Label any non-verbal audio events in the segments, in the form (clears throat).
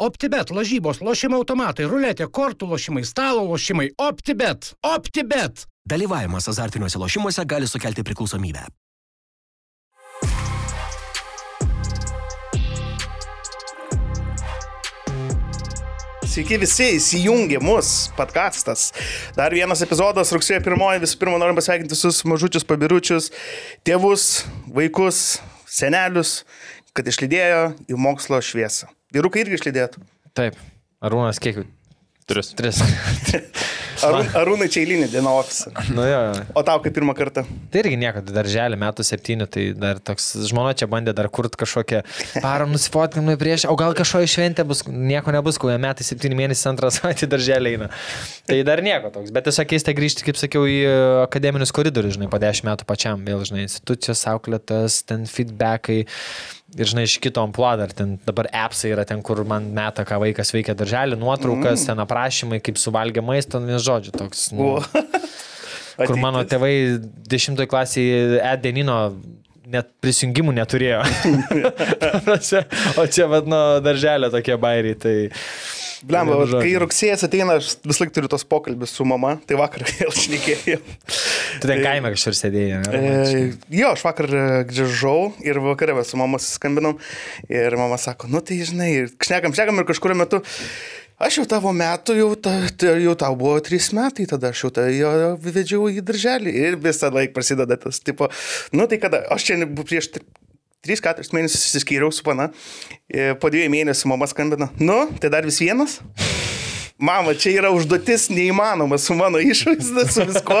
OptiBet, lažybos, lošimo automatai, ruletė, kortų lošimai, stalo lošimai. OptiBet. OptiBet. Dalyvavimas azartiniuose lošimuose gali sukelti priklausomybę. Sveiki visi, įsijungė mus, podcastas. Dar vienas epizodas, rugsėjo pirmoji, visų pirma norim pasveikinti visus mažučius pabiručius, tėvus, vaikus, senelius, kad išlydėjo į mokslo šviesą. Vyrukai irgi išlydėtų. Taip. Arūnas kiek? Tris. Tris. (laughs) Arūn, Arūnai čia eilinį dieną ofisą. nu jo. O tau kaip pirmą kartą? Tai irgi nieko, tai darželį metų septynių, tai dar toks žmona čia bandė dar kurt kažkokią parą nusifotkinimą prieš, o gal kažkoje šventė bus, nieko nebus, jie metai septyni mėnesiai antrą (laughs) savaitę darželį eina. Tai dar nieko toks, bet tiesiog keista grįžti, kaip sakiau, į akademinius koridorius, žinai, po dešimt metų pačiam, vėl, žinai, institucijos, auklėtas, ten feedbackai. Ir žinai, iš kito ampluo dar ten dabar appsai yra ten, kur man meta, ką vaikas veikia darželį, nuotraukas, mm. ten aprašymai, kaip suvalgė maistą, nu, žodžiu, toks. Nu, kur mano tėvai dešimtoje klasėje E-dienino net prisijungimų neturėjo. (laughs) o čia vad nuo darželio tokie bairiai. Tai... Blemba, kai rugsėjas ateina, aš vis laik turiu tos pokalbis su mama, tai vakar (laughs) vėl šnekėjau. Tu ten kaime kažkur sėdėjai? E, jo, aš vakar e, grįžau ir vakarą su mama suskambinom ir mama sako, nu tai žinai, šnekam, šnekam ir kažkurio metu. Aš jau tavo metų, jau, ta, ta, jau tau buvo trys metai, tada aš jau jo vedžiau į darželį ir visą laiką prasideda tas, tipo, nu tai kada, aš čia prieš 3-4 mėnesius įsiskyriau su pana, po dviejų mėnesių mama skambina, nu, tai dar vis vienas. Mama, čia yra užduotis neįmanoma su mano išvaizda, su visko,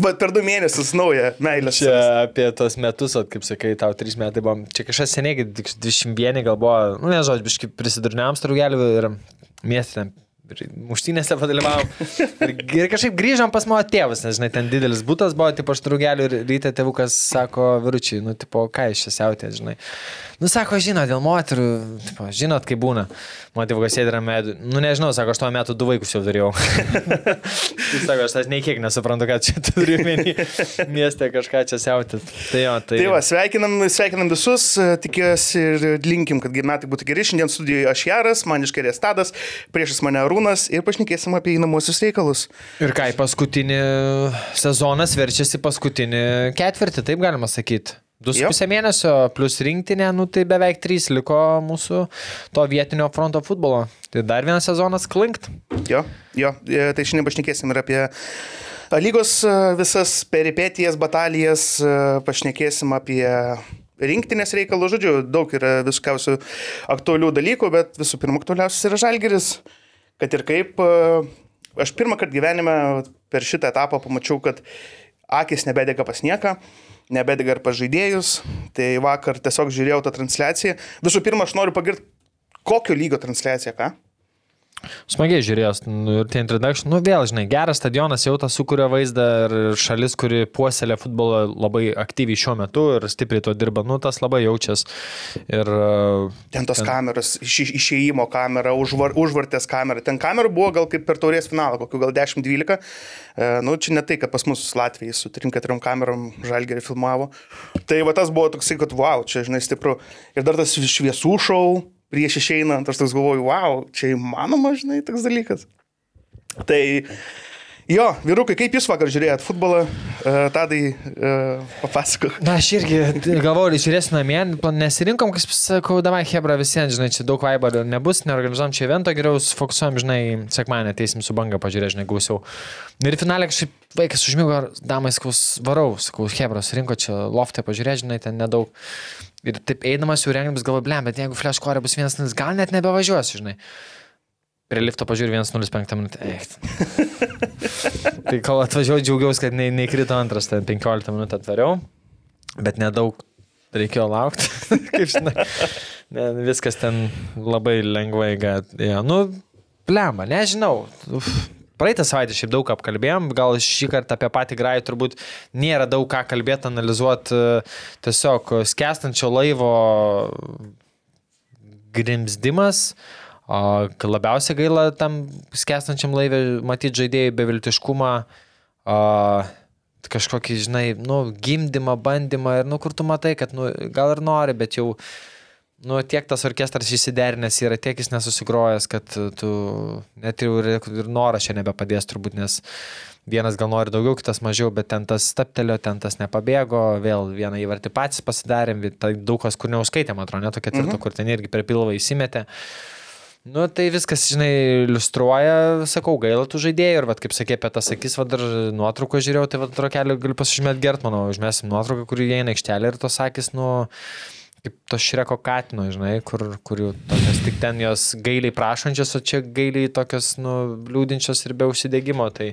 bet per du mėnesius nauja meilė. Čia apie tos metus, at, kaip sakai, tau 3 metai buvo, čia kažkas seniai, 21 gal buvo, nu nežodžiu, biškai prisidurniam strugeliu ir miestelen miestė muštynėse padalyvavom. Ir, ir kažkaip grįžom pas mano tėvus, nes, žinai, ten didelis būtas buvo, tipo, aš drugeliu ir ryte tėvukas sako, viručiai, nu, tipo, ką iš čia siautė, žinai. Nu, sako, žinot, dėl moterų, tipo, žinot, kaip būna. Mano tėvukas sėdė ramedų. Nu, nežinau, sako, aš tuo metu du vaikus jau turėjau. Jis (laughs) sako, aš tas nei kiek nesuprantu, kad čia turiu menį (laughs) mieste kažką čia siauti. Tai jo, tai. Tai va, sveikinam, sveikinam visus, tikiuosi ir linkim, kad metai būtų geri. Šiandien studijoje aš Jaras, man iš kairės Tadas, priešas mane Arūnas ir pašnekėsim apie įnamuosius reikalus. Ir ką, paskutinį sezonas verčiasi paskutinį ketvirtį, taip galima sakyti. Du su pusę mėnesio plus rinktinė, nu tai beveik trys liko mūsų to vietinio fronto futbolo. Tai dar vienas sezonas klinkt. Jo, jo, e, tai šiandien pašnekėsim ir apie lygos e, visas peripetijas, batalijas, e, pašnekėsim apie rinktinės reikalų, žodžiu, daug yra visokiausių aktualių dalykų, bet visų pirma aktualiausias yra žalgeris, kad ir kaip, aš pirmą kartą gyvenime per šitą etapą pamačiau, kad akis nebedega pas nieką nebedega ir pažaidėjus. Tai vakar tiesiog žiūrėjau tą transliaciją. Visų pirma, aš noriu pagirti, kokio lygio transliacija, ką? Smagiai žiūrėjęs, nu, ir tie introduction, nu vėl, žinai, geras stadionas jau tas sukuria vaizdą ir šalis, kuri puoselė futbolą labai aktyviai šiuo metu ir stipriai to dirba, nu tas labai jaučias. Ir, ten tos ten... kameros, iš, išėjimo kamera, užvar, užvartės kamera, ten kamerų buvo gal kaip per taurės finalą, kokiu gal 10-12. E, nu, čia ne tai, kad pas mus Latvijai su 3-4 kamerom žalgerį filmavo. Tai va tas buvo toksai, kad wow, čia, žinai, stipru. Ir dar tas šviesų šou prieš išeinant, aš toks galvoju, wow, čia įmanoma, žinai, toks dalykas. Tai Jo, vyrukai, kaip jūs vakar žiūrėjot futbolą, uh, tadai uh, papasakok. Na, aš irgi galvoju, žiūrėsiu namie, nesirinkom, kaip sakau, davai Hebra visiems, žinai, čia daug vaibo nebus, neorganizuom čia evento, geriau fokusuojam, žinai, sekmanę ateisim su banga pažiūrėti, žinai, gausiau. Ir finalė kažkaip vaikas užmygo, damai, sakau, varau, sakau, Hebra, surinko čia loftą pažiūrėti, žinai, ten nedaug. Ir taip eidamas jau rengiamas galvoju, blem, bet jeigu flash core bus vienas, gal net nebevažiuosiu, žinai. Prie lifto pažiūrėjau 1.05 minutę. (laughs) tai kol atvažiavau, džiaugiausi, kad ne, neįkrito antras, ten 15 minutę atvariau, bet nedaug reikėjo laukti. (laughs) Kaip žinai, ne, viskas ten labai lengvai, kad, ja, nu, blemba, nežinau. Uf. Praeitą savaitę šiaip daug apkalbėjom, gal šį kartą apie patį grajų turbūt nėra daug ką kalbėti, analizuoti, tiesiog skęstančio laivo grimzdimas. O labiausiai gaila tam skęstančiam laivė matyti žaidėjai beviltiškumą, o, kažkokį, žinai, nu, gimdymą, bandymą ir, nu, kur tu matai, kad, nu, gal ir nori, bet jau, nu, tiek tas orkestras įsiderinęs yra, tiek jis nesusigrojęs, kad tu net ir, ir noras čia nebepadės turbūt, nes vienas gal nori daugiau, kitas mažiau, bet ten tas staptelio, ten tas nepabėgo, vėl vieną įvartį patys pasidarėm, tai daug kas kur neuskaitėm, atrodo, net tokia tirta, mhm. kur ten irgi per pilvą įsimetė. Nu, tai viskas, žinai, iliustruoja, sakau, gaila tų žaidėjų ir, vat, kaip sakė, apie tas akis, vad, dar nuotrauką žiūrėjau, tai, vad, trokelį galiu pasižymėti gert, manau, užmesim nuotrauką, kur įeina aikštelė ir tos akis, nu, kaip to šreko katino, žinai, kur, kur tokios tik ten jos gailiai prašančios, o čia gailiai tokios, nu, liūdinčios ir be užsidėgymo. Tai,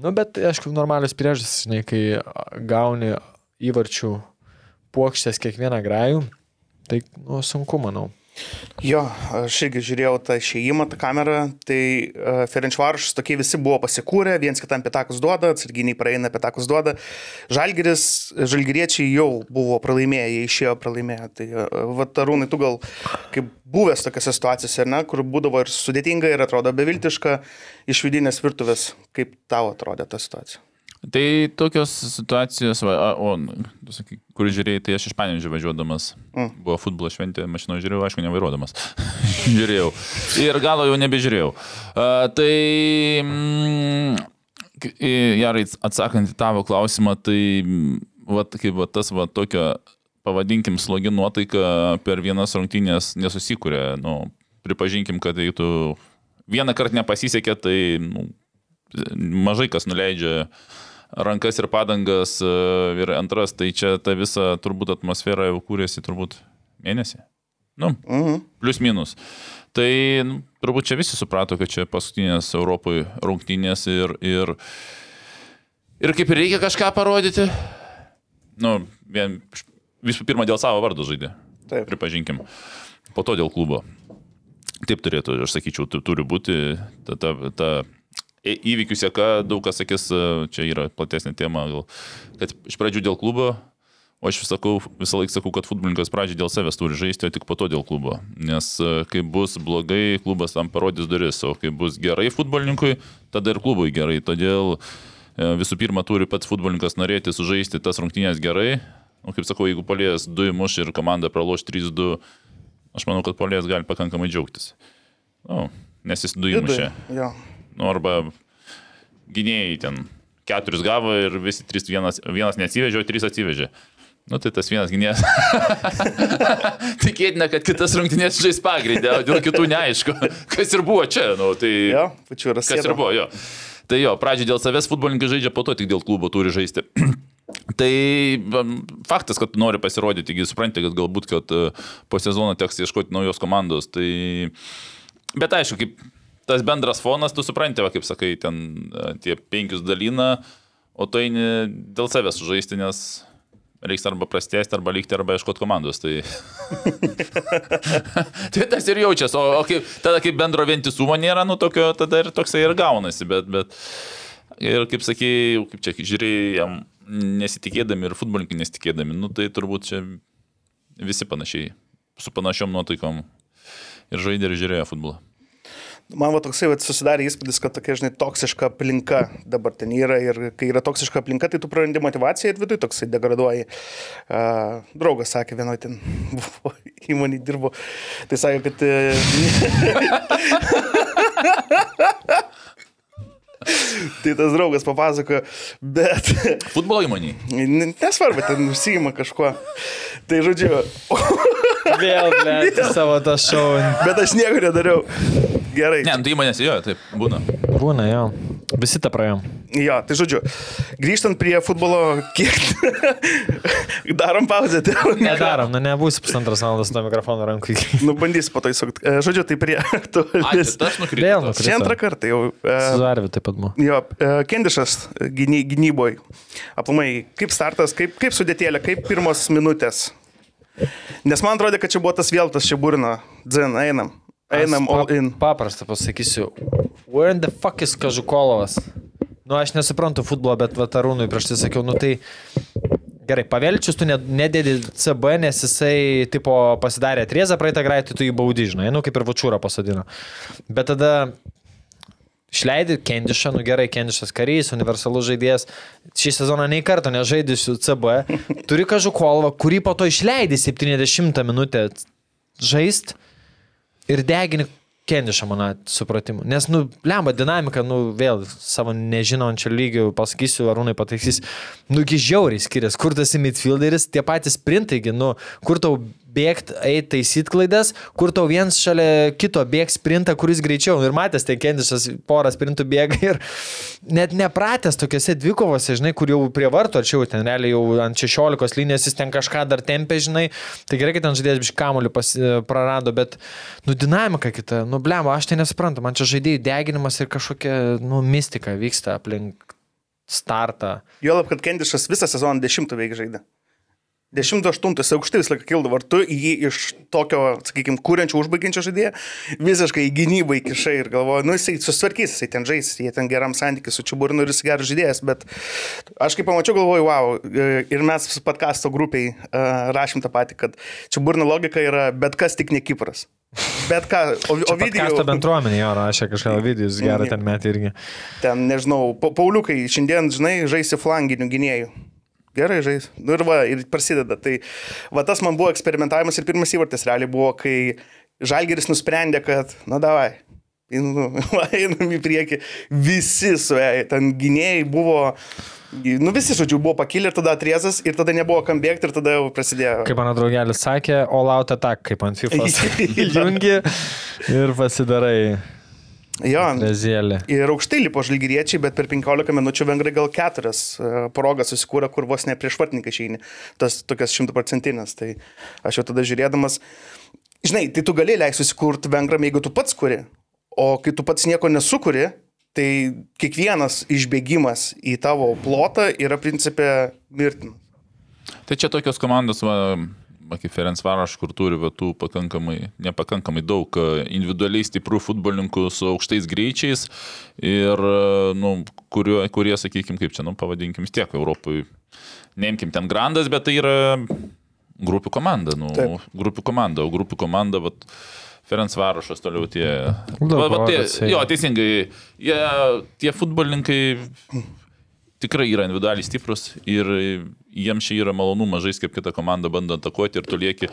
nu, bet, aišku, normalios priežastys, žinai, kai gauni įvarčių puokštės kiekvieną grajų, tai, nu, sunku, manau. Jo, aš irgi žiūrėjau tą išėjimą, tą kamerą, tai uh, Ferenčvaržas tokie visi buvo pasikūrę, viens kitam petakus duoda, atsarginiai praeina petakus duoda. Žalgiris, žalgiriečiai jau buvo pralaimėję, jie išėjo pralaimėję. Tai uh, vatarūnai, tu gal kaip buvęs tokiose situacijose, ne, kur būdavo ir sudėtinga, ir atrodo beviltiška iš vidinės virtuvės, kaip tau atrodė ta situacija? Tai tokios situacijos, va, o, tu sakai, kur žiūrėjai, tai aš iš Panežio važiuodamas, mm. buvo futbolo šventė, mašino žiūrėjau, aišku, nevairuodamas. (laughs) žiūrėjau. Ir galo jau nebežiūrėjau. Uh, tai, mm, gerai, atsakant į tavo klausimą, tai, va, kaip va, tas, va, tokio, pavadinkim, slogi nuotaika per vienas rungtynės nesusikūrė. Nu, pripažinkim, kad jeigu tu vieną kartą nepasisekė, tai nu, mažai kas nuleidžia uh, rankas ir padangas e, ir antras, tai čia ta visa turbūt atmosfera jau kūrėsi turbūt mėnesį. Nu, mhm. Plius minus. Tai nu, turbūt čia visi suprato, kad čia paskutinės Europoje rungtynės ir, ir, ir kaip ir reikia kažką parodyti. Nu, vien, visų pirma, dėl savo vardo žaidė. Taip. Pripažinkim. Po to dėl klubo. Taip turėtų, aš sakyčiau, turi būti ta, ta, ta įvykių sėka, daug kas sakys, e, čia yra platesnė tema, gal, kad iš pradžių dėl klubo, o aš vis sakau, visą laiką sakau, kad futbolininkas pradžiai dėl savęs turi žaisti, o tik po to dėl klubo. Nes e, kai bus blogai, klubas tam parodys duris, o kai bus gerai futbolininkui, tada ir klubui gerai. Todėl e, visų pirma turi pats futbolininkas norėti sužaisti tas rungtynės gerai. O kaip sakau, jeigu polės 2 įmuš ir komanda praloš 3-2, aš manau, kad polės gali pakankamai džiaugtis. O, nes jis 2 įmušė. Ja. Nu, arba gynėjai ten keturis gavo ir visi trys vienas, vienas neatsivežė, o trys atsivežė. Nu tai tas vienas gynėjas. (laughs) Tikėtina, kad kitas rungtynės žais pagrindę, o dėl kitų neaišku. (laughs) Kas ir buvo čia, nu tai... Jo, pačiu yra. Kas ir buvo, jo. Tai jo, pradžioje dėl savęs futbolininkai žaidžia, po to tik dėl klubo turi žaisti. (clears throat) tai faktas, kad nori pasirodyti, taigi suprantate, kad galbūt, kad e, po sezono teks ieškoti naujos komandos. Tai... Bet aišku, kaip tas bendras fonas, tu supranti, va, kaip sakai, ten e, tie penkius dalina, o tu eini dėl savęs žaisti, nes reiks arba prastėsti, arba likti, arba ieškoti komandos. Tai... (laughs) tai tas ir jaučiasi, o, o kaip, tada kaip bendro vientisumo nėra, nu tokio, tada ir toksai ir gaunasi, bet, bet ir kaip sakai, kaip čia žiūrėjai, jam nesitikėdami ir futbolininkai nesitikėdami, nu tai turbūt čia visi panašiai, su panašiom nuotaikom ir žaidė ir žiūrėjo futbolą. Man va toksai va, susidarė įspūdis, kad tokia, žinai, toksiška aplinka dabar ten yra ir kai yra toksiška aplinka, tai tu prarandi motivaciją ir viduje toksai degraduoji. Uh, draugas sakė, vienoje ten įmonį dirbo, tai sakė, kad... (laughs) tai tas draugas papasakojo, bet... (laughs) Futbolo įmonį. Nesvarbu, ten užsijima kažkuo. Tai žodžiu. Vėl, ble, (laughs) savo tą šou. Bet aš nieko nedariau. Gerai. Ne, nu, tai įmonės jo, taip, būna. Būna, jo. Visi tą praėjom. Jo, tai žodžiu, grįžtant prie futbolo, kiek (laughs) darom pauzę. Tai... Nedarom, nu nebūsi pusantros valandos nuo mikrofono rankų. nu, bandys po to įsukti. E, žodžiu, tai prie aktualės. Aš nukrypau. Čia antrą kartą jau. E, Suarvi taip pat buvo. Jo, e, Kendišas gyny, gynyboje. Aplamai, kaip startas, kaip, kaip sudėtėlė, kaip pirmos minutės. Nes man atrodo, kad čia buvo tas vėl tas čia burna. Dzen, einam. Einam all in. Paprastą pasakysiu. Where in the fuck is Kažukolovas? Nu, aš nesuprantu futbolo, bet Vatarūnui prieš tai sakiau, nu tai gerai, pavelčius tu nedėdi CB, nes jisai, tipo, pasidarė triezą praeitą greitį, tu jį baudi, žinai, nu kaip ir Vačiūrą pasadino. Bet tada Išleidai Kendišą, nu gerai, Kendišas karys, universalus žaidėjas. Šį sezoną nei karto nežaidžiu CB. Turi Kažukolvą, kurį po to išleidai 70 minutę žaist ir degini kendišą mano supratimu. Nes, nu, lemba dinamika, nu, vėl savo nežinančio lygio pasakysiu, arūnai pataisys, nu, iki žiauriai skiriasi, kur tas midfielderis, tie patys sprintaigi, nu, kur tau bėgti, eiti taisyti klaidas, kur tau viens šalia kito bėgs sprintą, kuris greičiau. Ir matęs, ten kendišas porą sprintų bėga ir net nepratęs tokiuose dvikovose, žinai, kur jau prie vartų, arčiau, ten realiai jau ant 16 linijos jis ten kažką dar tempė, žinai. Tai gerai, kad ten žaidėjas biš kamuolį prarado, bet, nu, dinamika kita, nu, blemo, aš tai nesuprantu, man čia žaidėjų deginimas ir kažkokia, nu, mistika vyksta aplink startą. Juolab, kad Kendišas visą sezoną dešimtų veik žaidė. 10-8 jis aukštai visą laiką kildavo, ar tu jį iš tokio, sakykime, kūrenčio, užbaigiančio žaidėjo visiškai į gynybą įkišai ir galvoju, nu jisai susitvarkys, jisai ten žais, jie ten geram santykiu su Čiaburnu ir jis geras žaidėjas, bet aš kaip pamačiau, galvoju, wow, ir mes podkasto grupiai uh, rašym tą patį, kad Čiaburno logika yra bet kas tik ne Kipras. Bet ką, o, o video... Kasto bendruomenė jo rašė kažką, Ovidijus gerą ten metį irgi. Ten, nežinau, pa, Pauliukai, šiandien, žinai, žaisi flanginių gynėjų. Gerai žais. Nu ir va, ir prasideda. Tai va tas man buvo eksperimentavimas ir pirmas įvartis realiai buvo, kai Žalgeris nusprendė, kad, na davai, nu, (laughs) einam į priekį, visi suėjai, ten gynėjai buvo, nu visi, žodžiu, buvo pakilę ir tada atriezas ir tada nebuvo kam bėgti ir tada jau prasidėjo. Kaip mano draugelis sakė, all out attack, kaip ant (laughs) FIFA. Jungi ir pasidarai. Jo, Rezėlė. ir aukštai lipo žalgyriečiai, bet per 15 minučių vengrai gal keturias e, progas susikūrė, kur vos ne prieš vartininką išeini. Tas tokias šimtaprocentinės. Tai aš jau tada žiūrėdamas, žinai, tai tu gali leisti susikurti vengram, jeigu tu pats kuri. O kai tu pats nieko nesukuri, tai kiekvienas išbėgimas į tavo plotą yra principė mirtinas. Tai čia tokios komandos, va, va, kaip Ferenc Varaš, kur turi va, tų pakankamai, nepakankamai daug e, individualiai stiprių futbolininkų su aukštais greičiais ir, e, nu, kurio, kurie, sakykime, kaip čia, nu, pavadinkim, tiek Europoje, neimkim ten grandas, bet tai yra grupių komanda, nu, Taip. grupių komanda, o grupių komanda, va, Ferenc Varošas toliau tie. Va, va, tie jo, teisingai, jie, tie futbolininkai tikrai yra individualiai stiprus ir jiems čia yra malonumas žaisti kaip kita komanda bando atakuoti ir tu lieki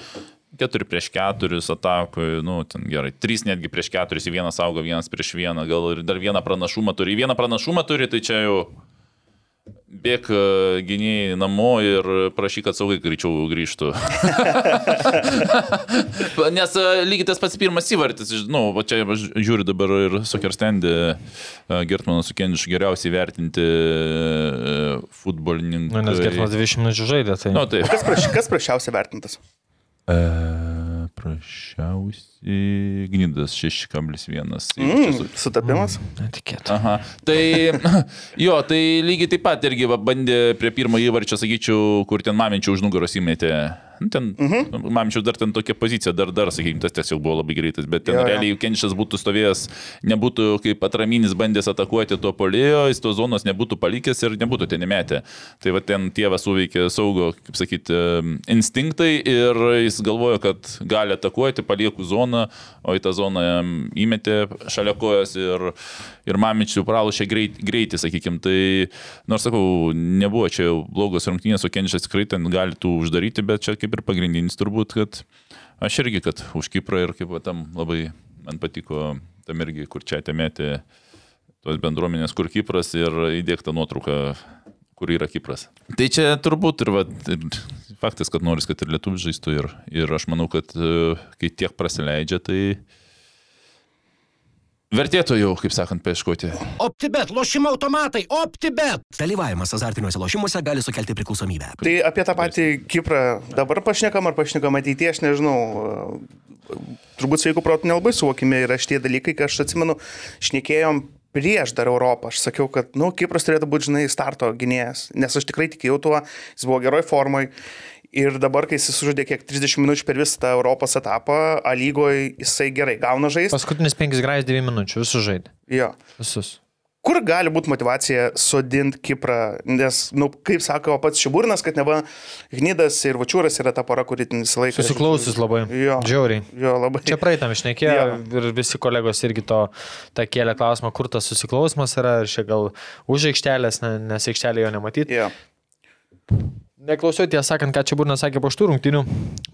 4 prieš 4 atakui, nu, ten gerai, 3 netgi prieš 4, į vieną saugo, vienas prieš vieną, gal ir dar vieną pranašumą turi. Vieną pranašumą turi, tai čia jau bėg e, gynėjai namo ir prašyk, kad saugai greičiau grįžtų. (laughs) Nes e, lygiai tas pats pirmas įvartis, žinau, va čia aš žiūriu dabar ir Sokerstendį, Gertmanas su Kendišu geriausiai vertinti e, futbolininkai. Nu, nes Gertmas 20 minučių žaidė, tai... Nu, taip. Kas, praš, kas prašiausiai vertintas? E, prašiausiai Gnydas 6,1. Mm, sutapimas? Netikėta. Aha. Tai jo, tai lygiai taip pat irgi bandė prie pirmo įvarčio, sakyčiau, kur ten maminčiau už nugaros įmetė. Nu, ten, Mhm. -huh. Maminčiau dar ten tokia pozicija, dar, dar, sakykime, tas tiesiog buvo labai greitas, bet ten Jo, jo. realiai Kenšas būtų stovėjęs, nebūtų kaip atraminis bandęs atakuoti to polėjo, jis to zonos nebūtų palikęs ir nebūtų ten įmetę. Tai va ten tėvas suveikė saugo, kaip sakyti, instinktai ir jis galvojo, kad gali atakuoti, palieku zoną, o į tą zoną įmetė šalia kojas ir, ir mamičių pralošė greit, greitį, sakykime. Tai, nors sakau, nebuvo čia blogos rungtynės, o Kenšas tikrai ten gali tų uždaryti, bet čia kaip ir pagrindinis turbūt, kad aš irgi, kad už Kiprą ir kaip tam labai man patiko tam irgi, kur čia atėmėti tos bendruomenės, kur Kipras ir įdėkta nuotrauka, kur yra Kipras. Tai čia turbūt ir, va, ir faktas, kad noris, kad ir lietuvių žaistų ir, ir aš manau, kad e, kai tiek prasileidžia, tai vertėtų jau, kaip sakant, paieškoti. OptiBet, lošimo automatai, OptiBet. Dalyvavimas azartiniuose lošimuose gali sukelti priklausomybę. Tai apie tą patį Kiprą dabar pašnekam ar pašnekam ateityje, aš nežinau. Turbūt sveikų protų nelabai suvokime yra šitie dalykai, kai aš atsimenu, šnekėjom prieš dar Europą. Aš sakiau, kad, nu, Kipras turėtų būti, žinai, starto gynėjas, nes aš tikrai tikėjau tuo, jis buvo geroj formai. Ir dabar, kai jis sužaidė kiek 30 minučių per visą tą Europos etapą, A lygoje jisai gerai gauna žaisti. Paskutinis 5 grajus 2 minučių, visus žaidė. Jo. Visus. Kur gali būti motivacija sodinti Kiprą, nes, nu, kaip sako pats Šiburnas, kad neva Gnydas ir Vačiūras yra ta para, kuri visą laiką... Susiklausus labai. Jo. Džiauriai. Jo, labai. Čia praeitam išnekėjo Jo. ir visi kolegos irgi to tą kėlė klausimą, kur tas susiklausimas yra, ir čia gal už aikštelės, ne- nes aikštelė jo nematyti. Jo. Neklausiau tiesą sakant, ką čia būna sakė po šitų rungtinių,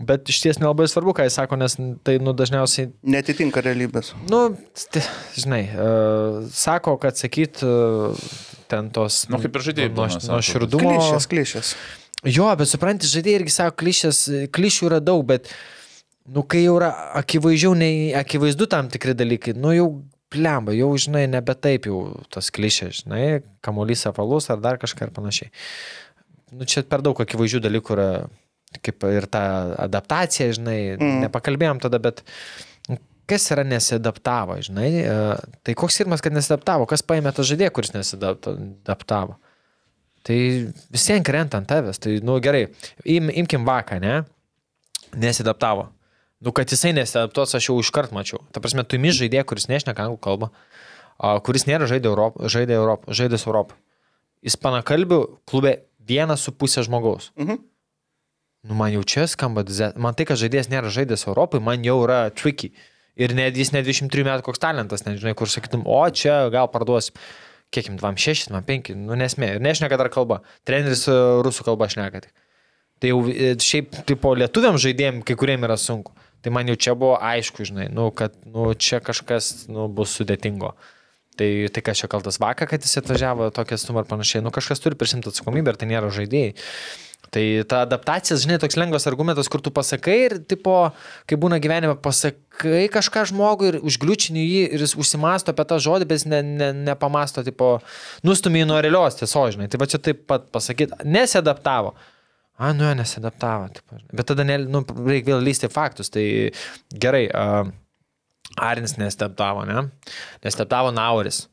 bet iš ties nelabai svarbu, ką jis sako, nes tai nu, dažniausiai, Netitinka realybės. nu, žinai, uh, sako, kad sakyt uh, ten tos... Nu, kaip ir žaidėjai nuo, nuo širdumo. Klišės, klišės. Jo, bet supranti, žaidėjai irgi sako, klišės, klišių yra daug, bet, nu, kai jau yra akivaizdžiau, nei akivaizdu tam tikri dalykai, nu, jau plemba, jau, žinai, nebe taip jau tos klišės, žinai, kamuolys apvalus ar dar kažką ir panašiai. Nu, čia per daug akivaizdžių dalykų yra, kaip ir ta adaptacija, žinai, mm. nepakalbėjom tada, bet kas yra nesidaptavo, žinai, e, tai koks irmas, kad nesidaptavo, kas paėmė tą žaidėją, kuris nesidaptavo. Tai visiems krenta ant tavęs. Tai, nu gerai, im, imkim vaką, ne? Nesidaptavo. Nu, kad jisai nesidaptuos, aš jau iškart mačiau. Ta prasme, tu imi žaidėją, kuris nešneka anglų kalbą, kuris nėra žaidė Europą, žaidė Europą, žaidęs Europą. Ispanakalbių klube vienas su pusė žmogaus. Mhm. Nu, man jau čia skamba, man tai, kad žaidėjas nėra žaidęs Europai, man jau yra tricky. Ir net jis net 23 metų koks talentas, nežinai, kur sakytum, o čia gal parduosim. Kiek jam, 26, 25, nu nesmė. Ir nešneka dar kalba. Treneris e, rusų kalba šneka. tik. Tai jau e, šiaip, tipo, lietuviam žaidėjim, kai kuriem yra sunku. Tai man jau čia buvo aišku, žinai, nu, kad nu, čia kažkas nu, bus sudėtingo. Tai, tai kas čia kaltas vakar, kad jis atvažiavo tokia suma ir panašiai. Nu, kažkas turi prisimti atsakomybę ir tai nėra žaidėjai. Tai ta adaptacija, žinai, toks lengvas argumentas, kur tu pasakai ir, tipo, kai būna gyvenime, pasakai kažką žmogui ir užgliučini jį ir jis užsimasto apie tą žodį, bet jis ne, ne, nepamasto, tipo, nustumi jį nuo realios tiesos, žinai. Tai va čia taip pat pasakyti, nesidaptavo. A, nu, žinai. bet tada, ne, nu, reikia vėl lysti faktus. Tai gerai, uh, Arinis nesidaptavo, ne? Nesidaptavo Nauris.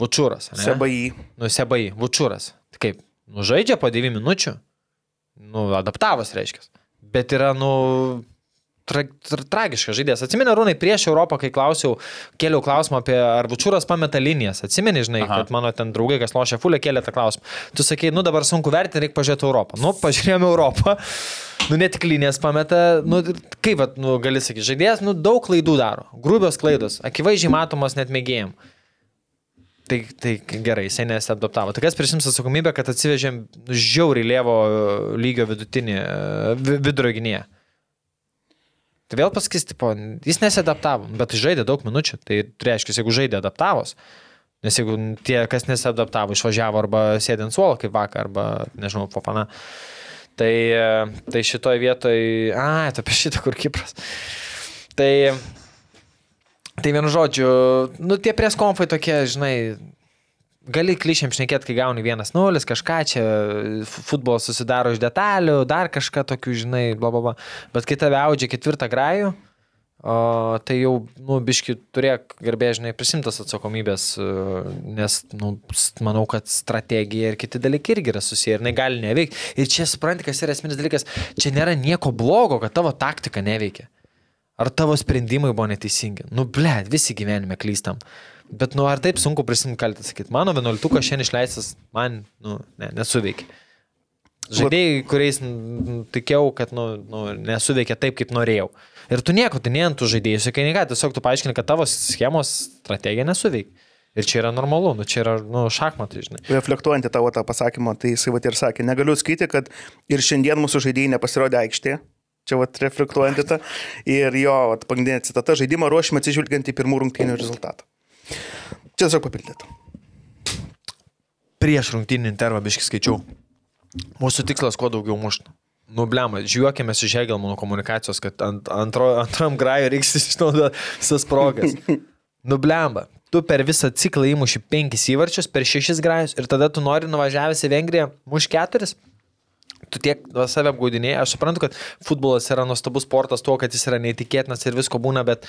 Vučūras. Sebai. Nu, sebai, Vučūras. Kaip, nu, žaidžia po 9 minučių. Nu, adaptavos reiškia. Bet yra, nu, tra, tra, tragiškas žaidėjas. Atsimeni, Rūnai, prieš Europą, kai klausiau, kėliau klausimą apie, ar Vučūras pameta linijas. Atsimeni, žinai, Aha. Kad mano ten draugai, kas lošia fulę, kėlė tą klausimą. Tu sakei, nu dabar sunku vertinti, reikia pažiūrėti Europą. Nu, pažiūrėjome Europą. Nu, ne tik linijas pameta, nu, kaip, vat, nu, gali sakyti, žaidėjas, nu, daug klaidų daro. Grubios klaidos, akivaizdžiai matomos net mėgėjim. Tai, tai gerai, jisai nesadaptavo. Tai kas prisims atsakomybę, kad atsivežėm žiauriai lėvo lygio vidutinį, e, vi- vidurio gynėją? Tai vėl pasakys, tipo, jis nesadaptavo, bet žaidė daug minučių. Tai reiškia, jeigu žaidė adaptavos, nes jeigu tie, kas nesadaptavo, išvažiavo arba sėdė ant suolo kaip vakar, arba, nežinau, fofana, tai, tai šitoje vietoje, a, tu apie šitą, kur Kipras. Tai Tai vienu žodžiu, nu tie preskonfai tokie, žinai, gali klišiam šnekėti, kai gauni vienas nulis, kažką čia, futbolas susidaro iš detalių, dar kažką tokių, žinai, bla bla bla. Bet kai tave audžia ketvirtą grajų, o, tai jau, nu, biški turėk garbė, žinai, prisimtas atsakomybės, e, nes, nu, manau, kad strategija ir kiti dalykai irgi yra susiję ir jinai gali neveikti. Ir čia supranti, kas yra esminis dalykas, čia nėra nieko blogo, kad tavo taktika neveikia. Ar tavo sprendimai buvo neteisingi? Nu, ble, visi gyvenime klystam. Bet, nu, ar taip sunku prisimti kaltę sakyti? Mano vienuoltukas šiandien išleistas, man, nu, ne, nesuveikė. Žaidėjai, kuriais tikėjau, kad, nu, nu, nesuveikė taip, kaip norėjau. Ir tu nieko, tai ne ant tų žaidėjų, sakai, ne ką, tiesiog tu paaiškini, kad tavo schemos strategija nesuveikė. Ir čia yra normalu, nu, čia yra, nu, šachmatai, žinai. Reflektuojant į tavo tą pasakymą, tai jisai vat ir sakė, negaliu skaityti, kad ir šiandien mūsų žaidėjai nepasirodė aikštėje. Čia vat reflektuojant į tą. Ir jo, vat, pagrindinė citata, žaidimą ruošime atsižvelgiant į pirmų rungtynių rezultatą. Čia tiesiog papildyti. prieš rungtynį intervą biškai skaičiau. Mūsų tikslas kuo daugiau mušti. Nublema, žiūrėkime iš Hegelmano komunikacijos, kad ant, antro, antram grajui reiks išnaudoti visas progas. Nublema, tu per visą ciklą įmuši penkis įvarčius, per šešis grajus ir tada tu nori nuvažiavęs į Vengriją muš keturis. Tu tiek save apgaudinėjai. Aš suprantu, kad futbolas yra nuostabus sportas tuo, kad jis yra neįtikėtinas ir visko būna, bet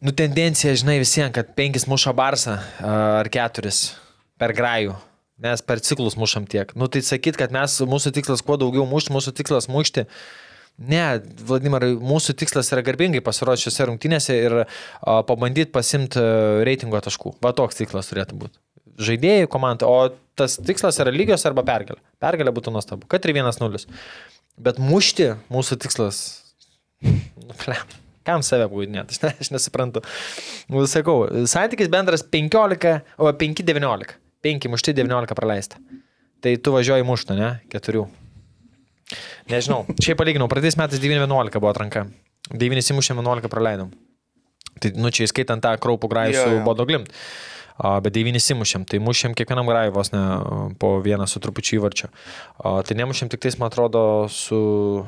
Nu, tendencija, žinai, visiems, kad penkis muša barsą ar keturis per grajų. Mes per ciklus mušam tiek. Nu, tai sakyt, kad mes, mūsų tikslas kuo daugiau mušti, mūsų tikslas mušti. Ne, Vladimirai, mūsų tikslas yra garbingai pasirodyti šiuose rungtynėse ir pabandyti pasimti reitingo taškų. Va toks tikslas turėtų būti. Žaidėjai, komanda, o tas tikslas yra lygios arba pergalė. Pergalė būtų nuostabu, kad ir 1-0. Bet mušti mūsų tikslas. (laughs) Nu, plem. Kam save apgaudinėti? Aš, ne, aš nesuprantu. Nu, sakau, santykis bendras 15, o 5-19. 5 mušti 19 praleista. tai tu važiuoji muštą, ne? Keturių. Nežinau. Šiaip palyginau, praeitais metais 9-11 buvo atranka. 9 įmušėm, 11 praleidom. Tai, nu, čia įskaitant tą kraupų grajų Jo, su jo. Bodo Glimt. A, Bet devynis įmušėm, tai mušėm kiekvienam grajui vos ne po vieną su trupučiu įvarčiu. Tai nemušėm tik tais, man atrodo, su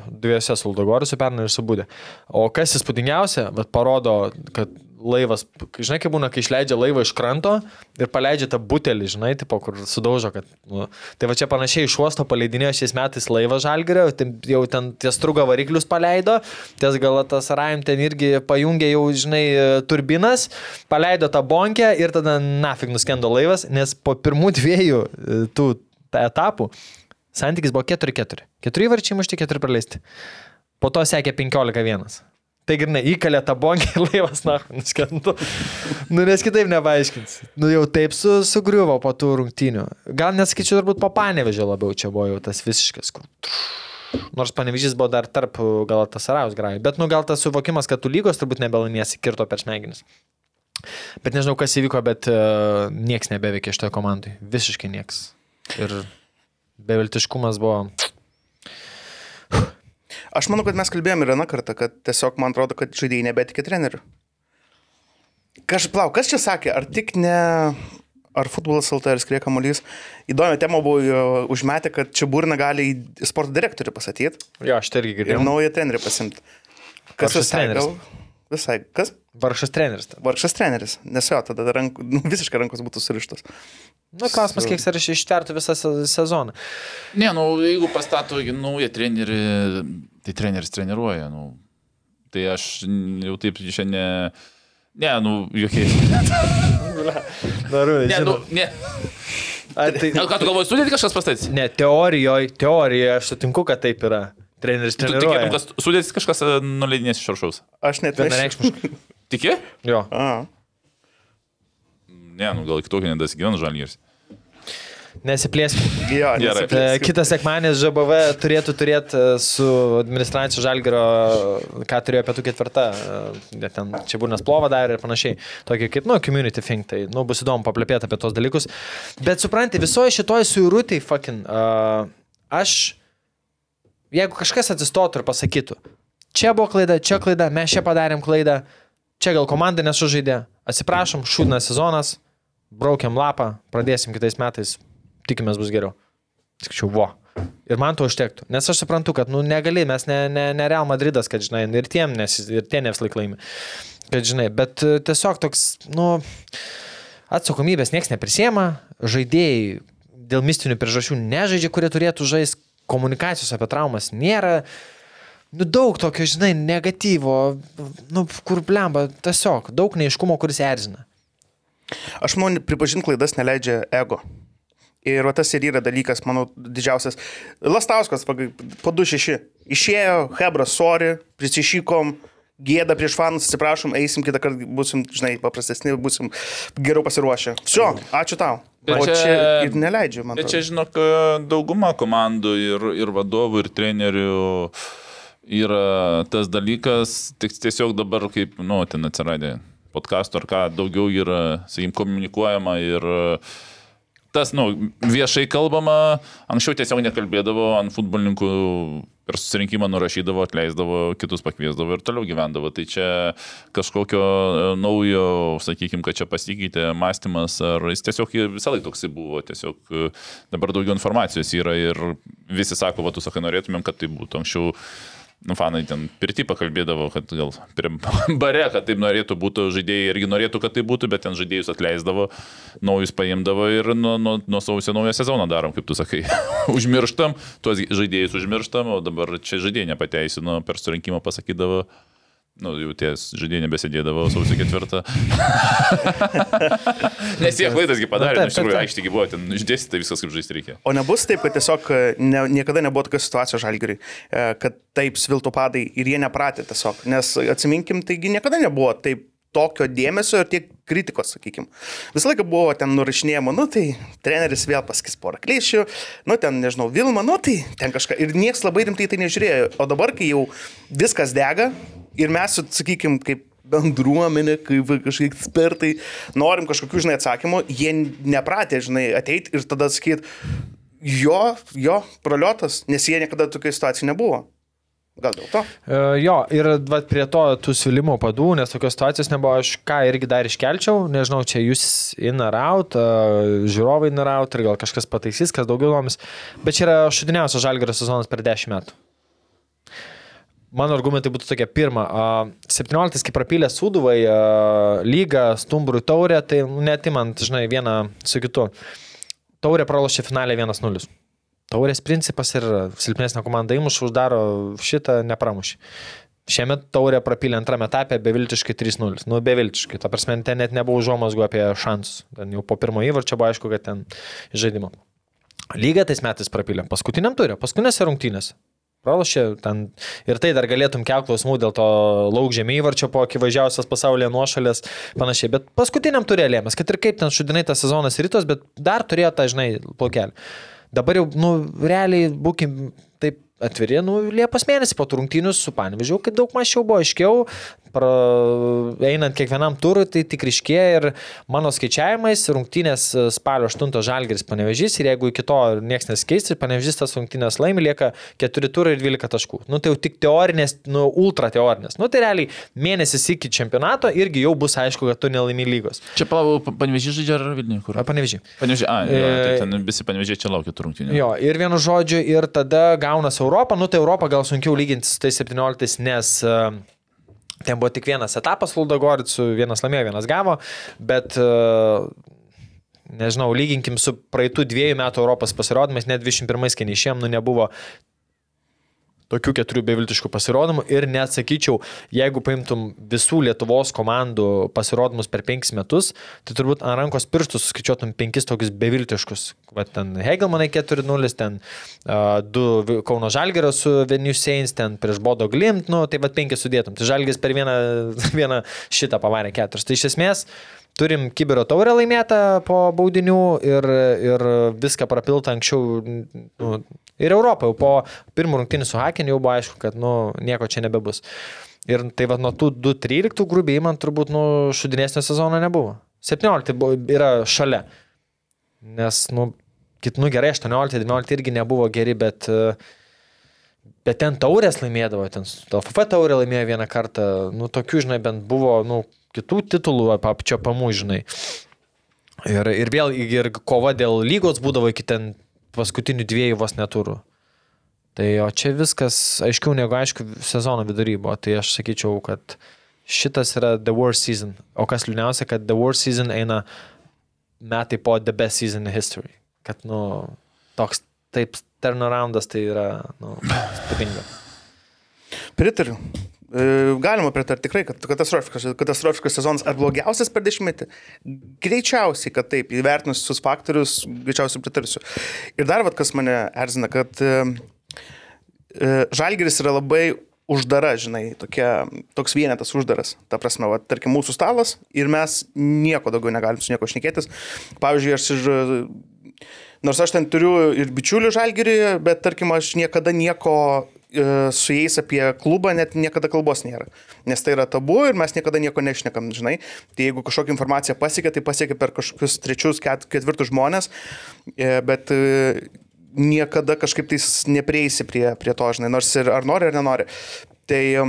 dviejose su Luldogoriu, su Pernu ir su Būdė. O kas įspūdingiausia, bet parodo, kad laivas, žinai, kaip būna, kai išleidžia laivą iš kranto ir paleidžia tą butelį, žinai, tipo, kur sudaužo, kad... Nu, tai va čia panašiai iš uosto paleidinėjo šiais metais laivą žalgerio, jau ten ties truga variklius paleido, ties galatas raim ten irgi pajungė jau, žinai, turbinas, paleido tą bonkę ir tada nafig nuskendo laivas, nes po pirmų dviejų e, tų ta- etapų santykis buvo 4-4. 4 varčiai mušti, 4 praleisti. Po to sekė 15-1. Tai grinai, įkalė tą bonkę ir laivas, na, nuskendo. Nu, nes kitaip nepaaiškins. Nu, jau taip su, sugriuvo po tų rungtynių. Gal nesakyčiau, turbūt po panevežio labiau čia buvo jau tas visiškas, kur... Nors panevežys buvo dar tarp gal tas Araus grajų. Bet, nu, gal tas suvokimas, kad tu lygos turbūt nebelamiesi kirto per smegenis. Bet nežinau, kas įvyko, bet uh, nieks nebeveikė šitoje komandai. Visiškai nieks. Ir beviltiškumas buvo... Aš manau, kad mes kalbėjome ir vieną kartą, kad tiesiog man atrodo, kad žaidėjai nebetikė treneriu. Kaž, plau, kas čia sakė, ar tik ne, ar futbolas LT ar skrieja kamuolys. Įdomi tema buvo užmetę, kad čia burna gali į sporto direktorių pasatyti Jo, aš tai irgi ir girdėjau. naują trenerį pasimti. Kas visai, gal, visai, kas? Varšas treneris. ten. Vargšas treneris, nes jo, tada rank, nu, visiškai rankos būtų surištos. Nu, klausimas, kiek ar ištvertų visą se- sezoną. Ne, nu, jeigu pastato naują trenerį, tai treneris treniruoja, nu. Tai aš jau taip šiandien... Ne, nu, jokiais. (laughs) Daru, Ne, nu, ne. A, tai, Gal ką tu galvoji, sudėti kažkas pastatys? ne, teorijoje, teorijoje aš sutinku, kad taip yra. Treneris Tu treniruoja. tikėtum, kad sudėtis kažkas e, nuleidinės iš aršaus. Aš net Vienareikšmiškai. (laughs) Tiki? Jo. A, Ne, nu, gal iki tokio nedasigyvena žalgyris. Nesiplėskim. jo, Gerai. E, Kitas sekmanis ŽBV turėtų turėti e, su administracijos žalgerio, ką turėjo pietų ketvirta, e, ten čia būnas plovą darė ir panašiai. Tokį kaip, nu, community thing, tai, nu, bus įdomu paplėpėti apie tos dalykus. Bet supranti, visoje šitoje suirutėje, fucking, uh, aš, jeigu kažkas atsistotų ir pasakytų, čia buvo klaida, čia klaida, mes čia padarėm klaidą, čia gal komanda nesužaidė, atsiprašom, šūdnas sezonas, braukiam lapą, pradėsim kitais metais, tikimės bus geriau. Sakyčiau, vo. Ir man to užtektų. Nes aš suprantu, kad, nu, negali, mes ne, ne, ne Real Madridas, kad, žinai, ir tiem, nes, ir tie ne visą laiką laimi. Kad, žinai, bet e, tiesiog toks, nu, atsakomybės niekas neprisėma, žaidėjai dėl mistinių priežasčių nežaidžia, kurie turėtų žaisti, komunikacijos apie traumas nėra. Nu, daug tokio, žinai, negatyvo, nu, kur blemba, tiesiog daug neiškumo, kuris erzina. Aš man pripažinti klaidas neleidžia ego. Ir va, tas ir yra dalykas, manau, didžiausias. Lastauskas po 2-6 išėjo, Hebra, sorry, prisišykom, gėda prieš fanus, atsiprašom, eisim kitą kartą, busim, žinai, paprastesni, busim geriau pasiruošę. Vsio, ačiū tau. Bet o čia, čia ir neleidžia man. Bet čia, žinok, dauguma komandų ir, ir vadovų, ir trenerių. Uh, yra tas dalykas, tik tiesiog dabar kaip, nu, ten atsiradė podkastų ar ką, daugiau yra, sakykim, komunikuojama ir tas, nu, viešai kalbama, anksčiau tiesiog nekalbėdavo ant futbolininkų per susirinkimą nurašydavo, atleisdavo, kitus pakviesdavo ir toliau gyvendavo. Tai čia kažkokio e, naujo, sakykime, kad čia pasikeitė mąstymas, ar jis tiesiog visą laiką toksai buvo, tiesiog e, dabar daugiau informacijos yra ir visi sako, va, tu sakai, norėtumėm, kad tai būtų. Anksčiau Nu, fanai ten pirti pakalbėdavo, kad gal prie bare, kad taip norėtų būti, žaidėjai irgi norėtų, kad tai būtų, bet ten žaidėjus atleisdavo, naujus paimdavo ir nuo, nuo, nuo sausio naują sezoną darom, kaip tu sakai. (laughs) užmirštam, tuos žaidėjus užmirštam, o dabar čia žaidėjai nepateisino, per surinkimą pasakydavo, nu, jau tie žaidėjai nebesėdėdavo sausio ketvirtą. (laughs) Nes jie klaidasgi padarė, iš tikrųjų, aikštėgi buvo, ten išdėstyta viskas, kaip žaisti reikia. O nebus taip, kad tiesiog e, ne, niekada nebuvo tokios situacijos žalgeriui, e, kad taip sviltų padai ir jie nepratė tiesiog. Nes atsiminkim, taigi niekada nebuvo taip tokio dėmesio ir tiek kritikos, sakykime. Visą laiką buvo ten nurašinėjama, nu tai treneris vėl pasakys porą klišių, nu ten, nežinau, Vilma, nu tai ten kažką. Ir niekas labai rimtai tai nežiūrėjo. O dabar, kai jau viskas dega ir mes, sakykime, kaip bendruomenė, kaip kažkokie ekspertai, norim kažkokių, žinai, atsakymų, jie nepratė, žinai, ateiti ir tada sakyti, jo, jo, praliotas, nes jie niekada tokia situacija nebuvo. Gal dėl to? E, Jo, ir va, prie to tų siūlymo padų, nes tokios situacijos nebuvo, aš ką irgi dar iškelčiau, nežinau, čia jūs in ar out, e, žiūrovai in ar out, ir gal kažkas pataisys, kas daugiau domis, bet čia yra šudiniausias žalgerio sezonas per 10 metų. Mano argumentai būtų tokie. Pirma, a, 17, kai prapylė Suduvai lygą, Stumbrų taurę, tai netimant, žinai, vieną su kitu. Taurė pralošė finalę 1-0. Taurės principas ir silpnesnė komanda įmuš, uždaro šitą, nepramušė. Šiemet taurė prapylė antrame etape beviltiškai 3-0. Nu, beviltiškai. Ta prasme, ten net nebuvo užuomasgų apie šansus. Ten jau po pirmo įvarčio buvo aišku, kad ten žaidimo. Lyga tais metais prapylė. Paskutiniam turė, paskutinėse rungtynėse. Pralošė ten ir tai dar galėtum kelti klausimų dėl to laukžėmį įvarčio po akivaizdžiausias pasaulyje nuošalės panašiai, bet paskutiniam turėjo lėmės, kad ir kaip ten šudinai tas sezonas rytos, bet dar turėjo tą, žinai, plaukelį. Dabar jau, nu, realiai būkim taip atviri, nu, Liepos mėnesį po rungtynių su Panevežiu, kai daug mažiau buvo aiškiau, pra, einant kiekvienam turui, tai tik ryškėja ir mano skaičiavimais rungtynės spalio 8 žalgeris Panevežys ir jeigu iki to niekas nesikeis, tai Panevežys tas rungtynės laimi, lieka 4 turai ir 12 taškų. Nu, tai jau tik teorinės, nu, ultra teorinės. Nu, tai realiai mėnesis iki čempionato irgi jau bus aišku, kad tu nelaimi lygos. Čia palau, panevežį žaidžia ar Vilniui? Kur? Panevežys. Panevežį, a, jo, tai E, ten visi panevežė čia laukia tų rungtynių. Jo, ir vienu žodžiu, ir tada gaunas Europą, nu tai Europą gal sunkiau lyginti su tais 17, nes uh, ten buvo tik vienas etapas Luldagoricų, vienas laimėjo, vienas gavo, bet uh, nežinau, lyginkim su praeitų dviejų metų Europos pasirodymais, net 21 kai neišėm, nu nebuvo tokių keturių beviltiškų pasirodymų ir net sakyčiau, jeigu paimtum visų Lietuvos komandų pasirodymus per penkis metus, tai turbūt ant rankos pirštų suskaičiuotum penkis tokius beviltiškus. Va ten Hegelmanai 4-0, ten uh, du Vi- Kauno Žalgerio su Venus Saints, ten prieš Bodo Glimt, nu tai va penkis sudėtum. Tai Žalgeris per vieną, (laughs) vieną šitą pavarė keturis. Tai iš esmės turim Kibiro taurę laimėtą po baudinių ir, ir viską prapiltą anksčiau. Nu, ir Europą jau po pirmų rungtynių su Hakeniu jau buvo aišku, kad nu, nieko čia nebebus. Ir tai va nuo tų 2-13 grubiai man turbūt nu, šudinesnio sezono nebuvo. 17 buvo, yra šalia. Nes, nu, kit, nu gerai, 18-19 irgi nebuvo geri, bet, bet ten taurės laimėdavo, ten FF taurė laimėjo vieną kartą, nu tokių, žinai, bent buvo, nu, kitų titulų apčiopamų, žinai. Ir, ir vėl ir kova dėl lygos būdavo iki ten paskutinių dviejų vos neturų. Tai o čia viskas aiškiau negu aišku sezono vidury buvo. Tai aš sakyčiau, kad šitas yra the worst season. O kas liūdniausia, kad the worst season eina metai po the best season in history. Kad, nu, toks taip turnaroundas tai yra, nu, stebinga. Pritariu. E, Galima pritarti tikrai, kad katastrofiškas, katastrofiškas sezonas ar blogiausias per dešimtmetį. Greičiausiai, kad taip, įvertinus visus faktorius, greičiausiai pritarsiu. Ir dar vad, kas mane erzina, kad e, e, Žalgeris yra labai uždara, žinai, tokia, toks vienetas uždaras. Ta prasme, va, tarkim, mūsų stalas ir mes nieko daugiau negalim su nieko šnekėtis. Pavyzdžiui, aš iš Nors aš ten turiu ir bičiulių žalgerį, bet tarkim, aš niekada nieko su jais apie klubą net niekada kalbos nėra. Nes tai yra tabu ir mes niekada nieko nešnekam, žinai. Tai jeigu kažkokia informacija pasiekia, tai pasiekia per kažkokius trečius, ket, ketvirtus žmonės, e, bet e, niekada kažkaip tais neprieisi prie, prie to, žinai, nors ir ar nori ar nenori. Tai e,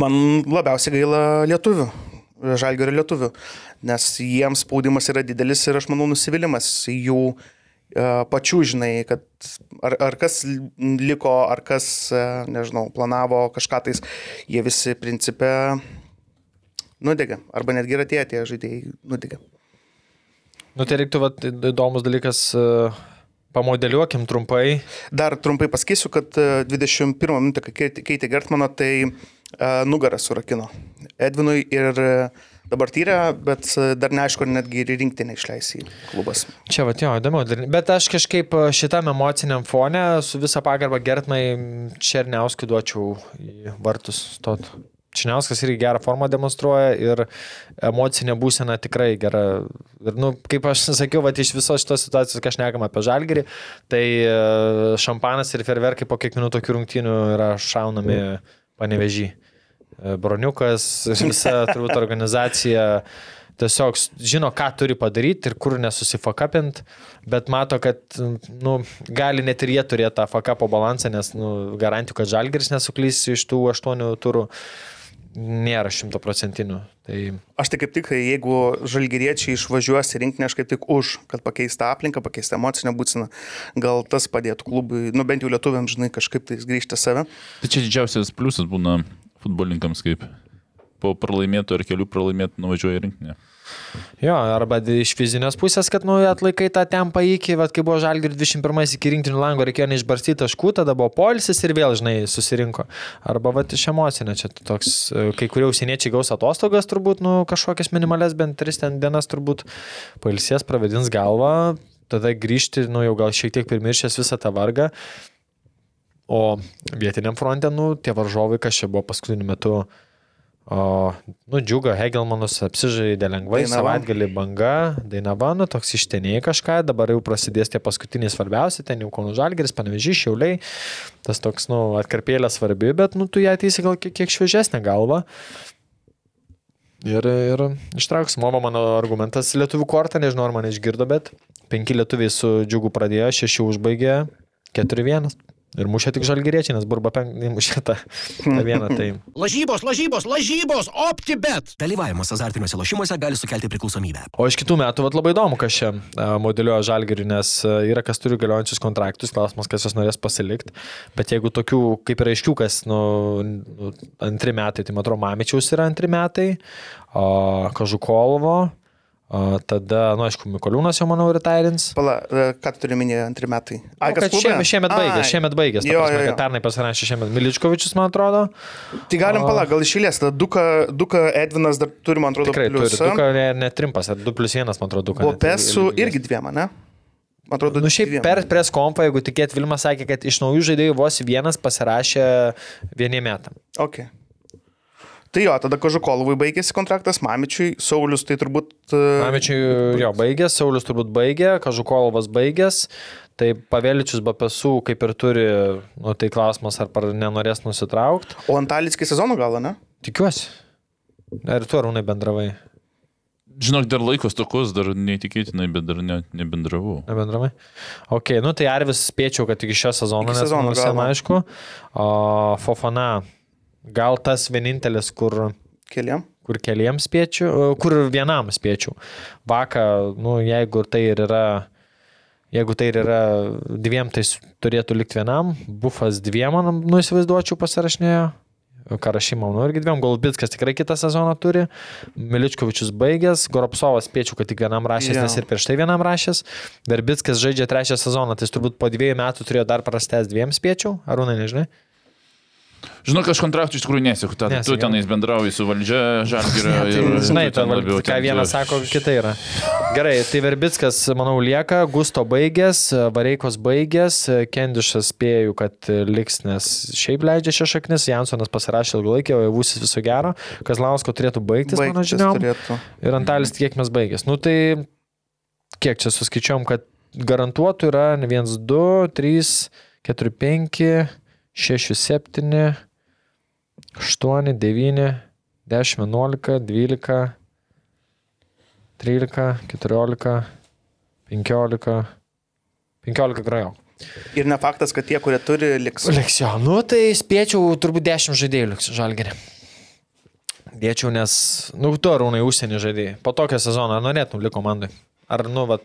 man labiausiai gaila lietuvių. Žalgerio lietuvių, nes jiems spaudimas yra didelis ir aš manau nusivylimas jų e, pačių, žinai, kad ar, ar kas liko, ar kas, e, nežinau, planavo kažką tais, jie visi principė nudegė, arba netgi yra tie tie žaidėjai nudegė. Nu, tai reiktų, va, įdomus dalykas, e, pamodeliuokim trumpai. Dar trumpai pasakysiu, kad e, 21 minutę, kai keitė- Gertmaną, tai e, nugarą surakino Edvinui ir e, dabar tyrė, bet e, dar neaišku, ar netgi ir rinktinė išleis į klubas. Čia, va, jo, įdomu. Bet aš kažkaip e, šitam emociniam fone su visa pagarba Gertmai Černiauskui duočiau į vartus stot. Černiauskas irgi gerą formą demonstruoja ir emocinė būsena tikrai gera. Ir, nu, kaip aš (laughs) sakiau, va, iš visos šitos situacijos, kai aš nekam apie žalgerį, tai e, šampanas ir ferverkai po kiekvienų tokių rungtynių yra šaunami panevežį. Broniukas, visa (laughs) turbūt organizacija tiesiog žino, ką turi padaryti ir kur nesusifakapint, bet mato, kad nu, gali net ir jie turėti tą fakapo balansą, nes nu, garantijų, kad žalgeris nesuklys iš tų aštuonių turų nėra šimtaprocentinių. Tai Aš tai kaip tik, jeigu žalgyriečiai išvažiuos į rinkinį, aš kaip tik už, kad pakeistą aplinką, pakeistą emocinę būseną, gal tas padėtų klubui, nu bent jau lietuviams, žinai, kažkaip tai grįžti save. Tai čia didžiausias pliusas būna futbolininkams, kaip po pralaimėtų ar kelių pralaimėtų nuvažiuoja į rinkinį. Jo, arba iš fizinės pusės, kad nu, atlaikai tą tempą iki, vat, kai buvo žalgir 21 iki rinktinių lango, reikėjo neišbarstyti taškų, tada buvo polisis ir vėl, žinai, susirinko. Arba vat, iš emocinio, čia toks, e, kai kurie užsieniečiai gaus atostogas, turbūt, nu, kažkokias minimales bent tris ten dienas, turbūt pailsės, pravedins galvą, tada grįžti, nu, jau gal šiek tiek primiršęs visą tą vargą. O vietiniam fronte, nu, tie varžovai, kas čia buvo paskutiniu metu, O, nu, džiuga, Hegelmanus apsižaidė lengvai, Dainava. savaitgalį banga, Dainava, nu, toks išteniai kažką, dabar jau prasidės tie paskutiniai svarbiausi, ten jau Kaunų Žalgeris, Panevežys, Šiauliai, tas toks, nu, atkarpėlė svarbi, bet, nu, tu ją ateisi gal kiek, kiek šviežesnė galva. Ir, ir ištrauks, mano mano argumentas lietuvių kortą, nežinau, ar mane išgirdo, bet penki lietuviai su džiugu pradėjo, šeši užbaigė, keturi vienas. Ir mušė tik žalgeriečiai, nes burba penktą (laughs) mušė tą, tą vieną. Tai... Lažybos, lažybos, lažybos, OptiBet. Dalyvavimas azartiniuose lošimuose gali sukelti priklausomybę. O iš kitų metų vat, labai įdomu, kas čia modeliuoja žalgerį, nes yra kas turi galiojančius kontraktus, klausimas, kas juos norės pasilikti. Bet jeigu tokių, kaip yra aiškių, kas nu, nu, antri metai, tai atrodo, Mamičiaus yra antri metai, o Kažukolvo, tada, nu aišku, Mikoliūnas jau, manau, retirins. Pala, e, ką tu turi minėti antri metai? Ai, kad šiemet, šiemet baigė, šiemet baigė. Jo, jo, jo. Pernai pasirašė šiemet Miličkovičius, man atrodo. Tai galim pala, gal išėlės, tada Duka, Duka Edvinas dar turi, man atrodo, Tikrai turi. pliusą. Du, ne, ne trimpas, ar 2 plus 1, man atrodo, 2. O Pesų irgi dviem, ne? Man atrodo, Nu šiaip per pres kompą, jeigu tikėt, Vilma sakė, kad iš naujų žaidėjų vos vienas pasirašė vieniem metam. Ok. Tai jo, tada Kažukolovui baigėsi kontraktas, Mamičiui, Saulis tai turbūt... e, Mamičiui jo baigė, Saulis turbūt baigė, Kažukolovas baigęs, tai Paveličius Bapesų kaip ir turi, nu tai klausimas, ar par nenorės nusitraukti. O Antalickį sezono galą, ne? Tikiuosi. Ar tu arūnai bendravai? Žinok, dar laikos tokus, dar neįtikėtinai, bet dar ne, nebendravau. Nebendravai? Ok, nu tai Arvis spėčiau, kad iki šio sezono, Iki nes sezono galo. jam aišku. O Fofana, gal tas vienintelis, kur Keliam. kur keliems spėčiau, kur vienam spėčiau. Vakar, nu, jeigu tai ir yra, jeigu tai ir yra dviem, tai turėtų likti vienam, bufas dviem, man, nu, įsivaizduočiau, pasirašinėjo. Karašymą, nu, irgi dviem, Golbitskas tikrai kitą sezoną turi, Miličkovičius baigęs, Goropsovas spėčiau, kad tik vienam rašęs, Jo. nes ir prieš tai vienam rašęs, Verbitskas žaidžia trečią sezoną, tai jis turbūt po dviejų metų turėjo dar prastęs dviem spėčiau, arūnai nežinai? Žinok, aš kontraktų iš tikrųjų nesėku. Tu Neseki. tenais bendrauji su valdžia, žalgirio Tai, ir... žinai, tu ten labiau ką vienas tu- sako, kita yra. Gerai, tai Verbickas, manau, lieka, Gusto baigęs, Vareikos baigęs, Kendišas spėjau, kad liks, nes šiaip leidžia šią šaknis, Jansonas pasirašė ilgalaikį, o Javusis viso gero, Kazlausko turėtų baigtis, mano Baigtis žiniom, turėtų. ir Antalis kiek mes baigęs. Nu tai kiek čia suskaičiuom, kad garantuotų yra 1, 2, 3, 4, 5, 6, 7, 8, 9, 10, 11, 12, 13, 14, 15, 15 grajau. Ir ne faktas, kad tie, kurie turi, liks. Liks jo, nu tai spėčiau turbūt 10 žaidėjų liks žalgerį. Dėčiau, nes, nu, tu arūnai užsienį žaidėjai. Po tokio sezono ar norėtum likti komandai? Ar, nu, va,